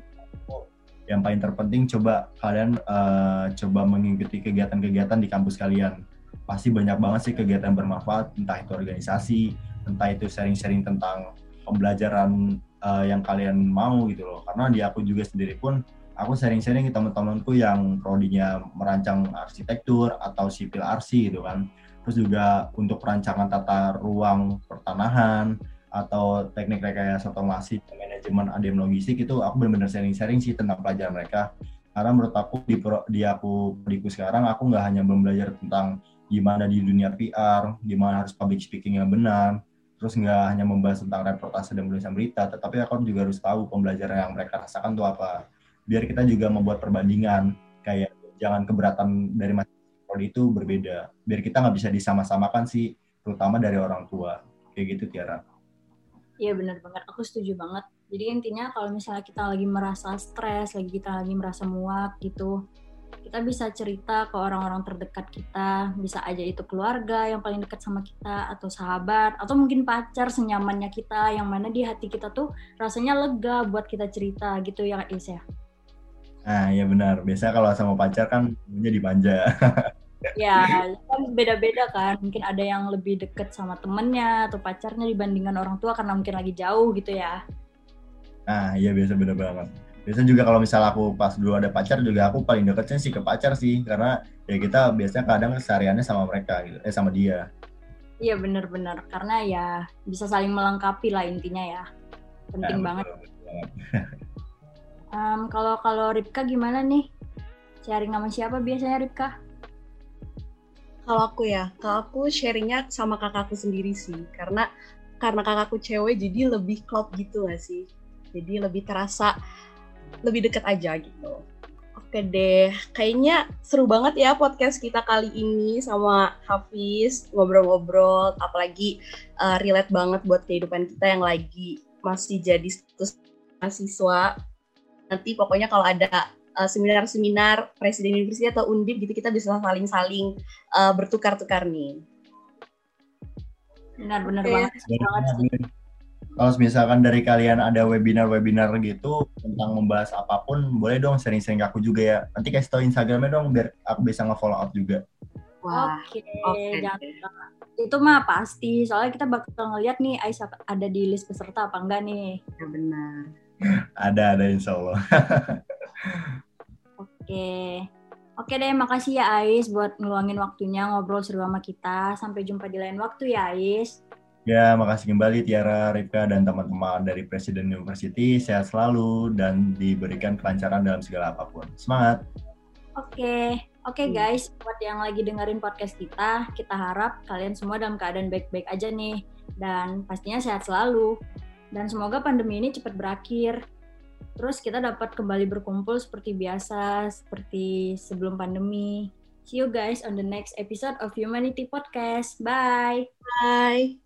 C: yang paling terpenting coba kalian uh, coba mengikuti kegiatan-kegiatan di kampus kalian. Pasti banyak banget sih kegiatan bermanfaat, entah itu organisasi, entah itu sharing-sharing tentang pembelajaran uh, yang kalian mau gitu loh. Karena di aku juga sendiri pun aku sharing-sharing ke teman-temanku yang prodinya merancang arsitektur atau sipil arsi gitu kan. Terus juga untuk perancangan tata ruang pertanahan atau teknik rekayasa otomasi manajemen ADM logistik itu aku benar-benar sharing-sharing sih tentang pelajaran mereka. Karena menurut aku di, pro, di aku diku sekarang aku nggak hanya belajar tentang gimana di dunia PR, gimana harus public speaking yang benar, terus nggak hanya membahas tentang reportase dan tulisan berita, tetapi aku juga harus tahu pembelajaran yang mereka rasakan itu apa. Biar kita juga membuat perbandingan, kayak jangan keberatan dari masing-masing itu berbeda. Biar kita nggak bisa disama-samakan sih, terutama dari orang tua. Kayak gitu, Tiara.
A: Iya benar banget, aku setuju banget. Jadi intinya kalau misalnya kita lagi merasa stres, lagi kita lagi merasa muak gitu, kita bisa cerita ke orang-orang terdekat kita, bisa aja itu keluarga yang paling dekat sama kita, atau sahabat, atau mungkin pacar senyamannya kita, yang mana di hati kita tuh rasanya lega buat kita cerita gitu ya Is ya.
C: Nah ya benar, biasa kalau sama pacar kan jadi dimanja.
A: ya kan beda-beda kan. Mungkin ada yang lebih deket sama temennya atau pacarnya dibandingkan orang tua karena mungkin lagi jauh gitu ya.
C: Nah iya biasa beda banget. Biasa juga kalau misal aku pas dulu ada pacar juga aku paling deketnya sih ke pacar sih. Karena ya kita biasanya kadang kesehariannya sama mereka gitu eh sama dia.
A: Iya bener-bener karena ya bisa saling melengkapi lah intinya ya. Penting ya, banget um, kalau kalau Ripka gimana nih? Sharing sama siapa biasanya Ripka?
B: Kalau aku ya kalau aku sharingnya sama kakakku sendiri sih. Karena karena kakakku cewek jadi lebih klop gitu gak sih? Jadi lebih terasa lebih deket aja gitu. Oke deh, kayaknya seru banget ya podcast kita kali ini sama Hafiz ngobrol-ngobrol, apalagi uh, relate banget buat kehidupan kita yang lagi masih jadi status mahasiswa. Nanti pokoknya kalau ada uh, seminar-seminar presiden universitas atau undip gitu kita bisa saling-saling uh, bertukar-tukar nih.
A: Benar-benar banget. banget
C: kalau misalkan dari kalian ada webinar-webinar gitu tentang membahas apa pun, boleh dong sering-sering aku juga ya. Nanti kasih tau Instagramnya dong biar aku bisa nge-follow up juga.
A: Oke, okay. jangan itu mah pasti. Soalnya kita bakal ngeliat nih Ais ada di list peserta apa enggak nih.
B: Ya benar.
C: Ada, ada insya Allah.
A: Oke. Oke deh, makasih ya Ais buat ngeluangin waktunya ngobrol seru sama kita. Sampai jumpa di lain waktu ya Ais.
C: Ya, makasih kembali Tiara, Ripka, dan teman-teman dari Presiden University. Sehat selalu dan diberikan kelancaran dalam segala apa pun. Semangat!
A: Oke, oke okay guys, buat yang lagi dengerin podcast kita, kita harap kalian semua dalam keadaan baik-baik aja nih. Dan pastinya sehat selalu. Dan semoga pandemi ini cepat berakhir. Terus kita dapat kembali berkumpul seperti biasa, seperti sebelum pandemi. See you guys on the next episode of Humanity Podcast. Bye!
B: Bye!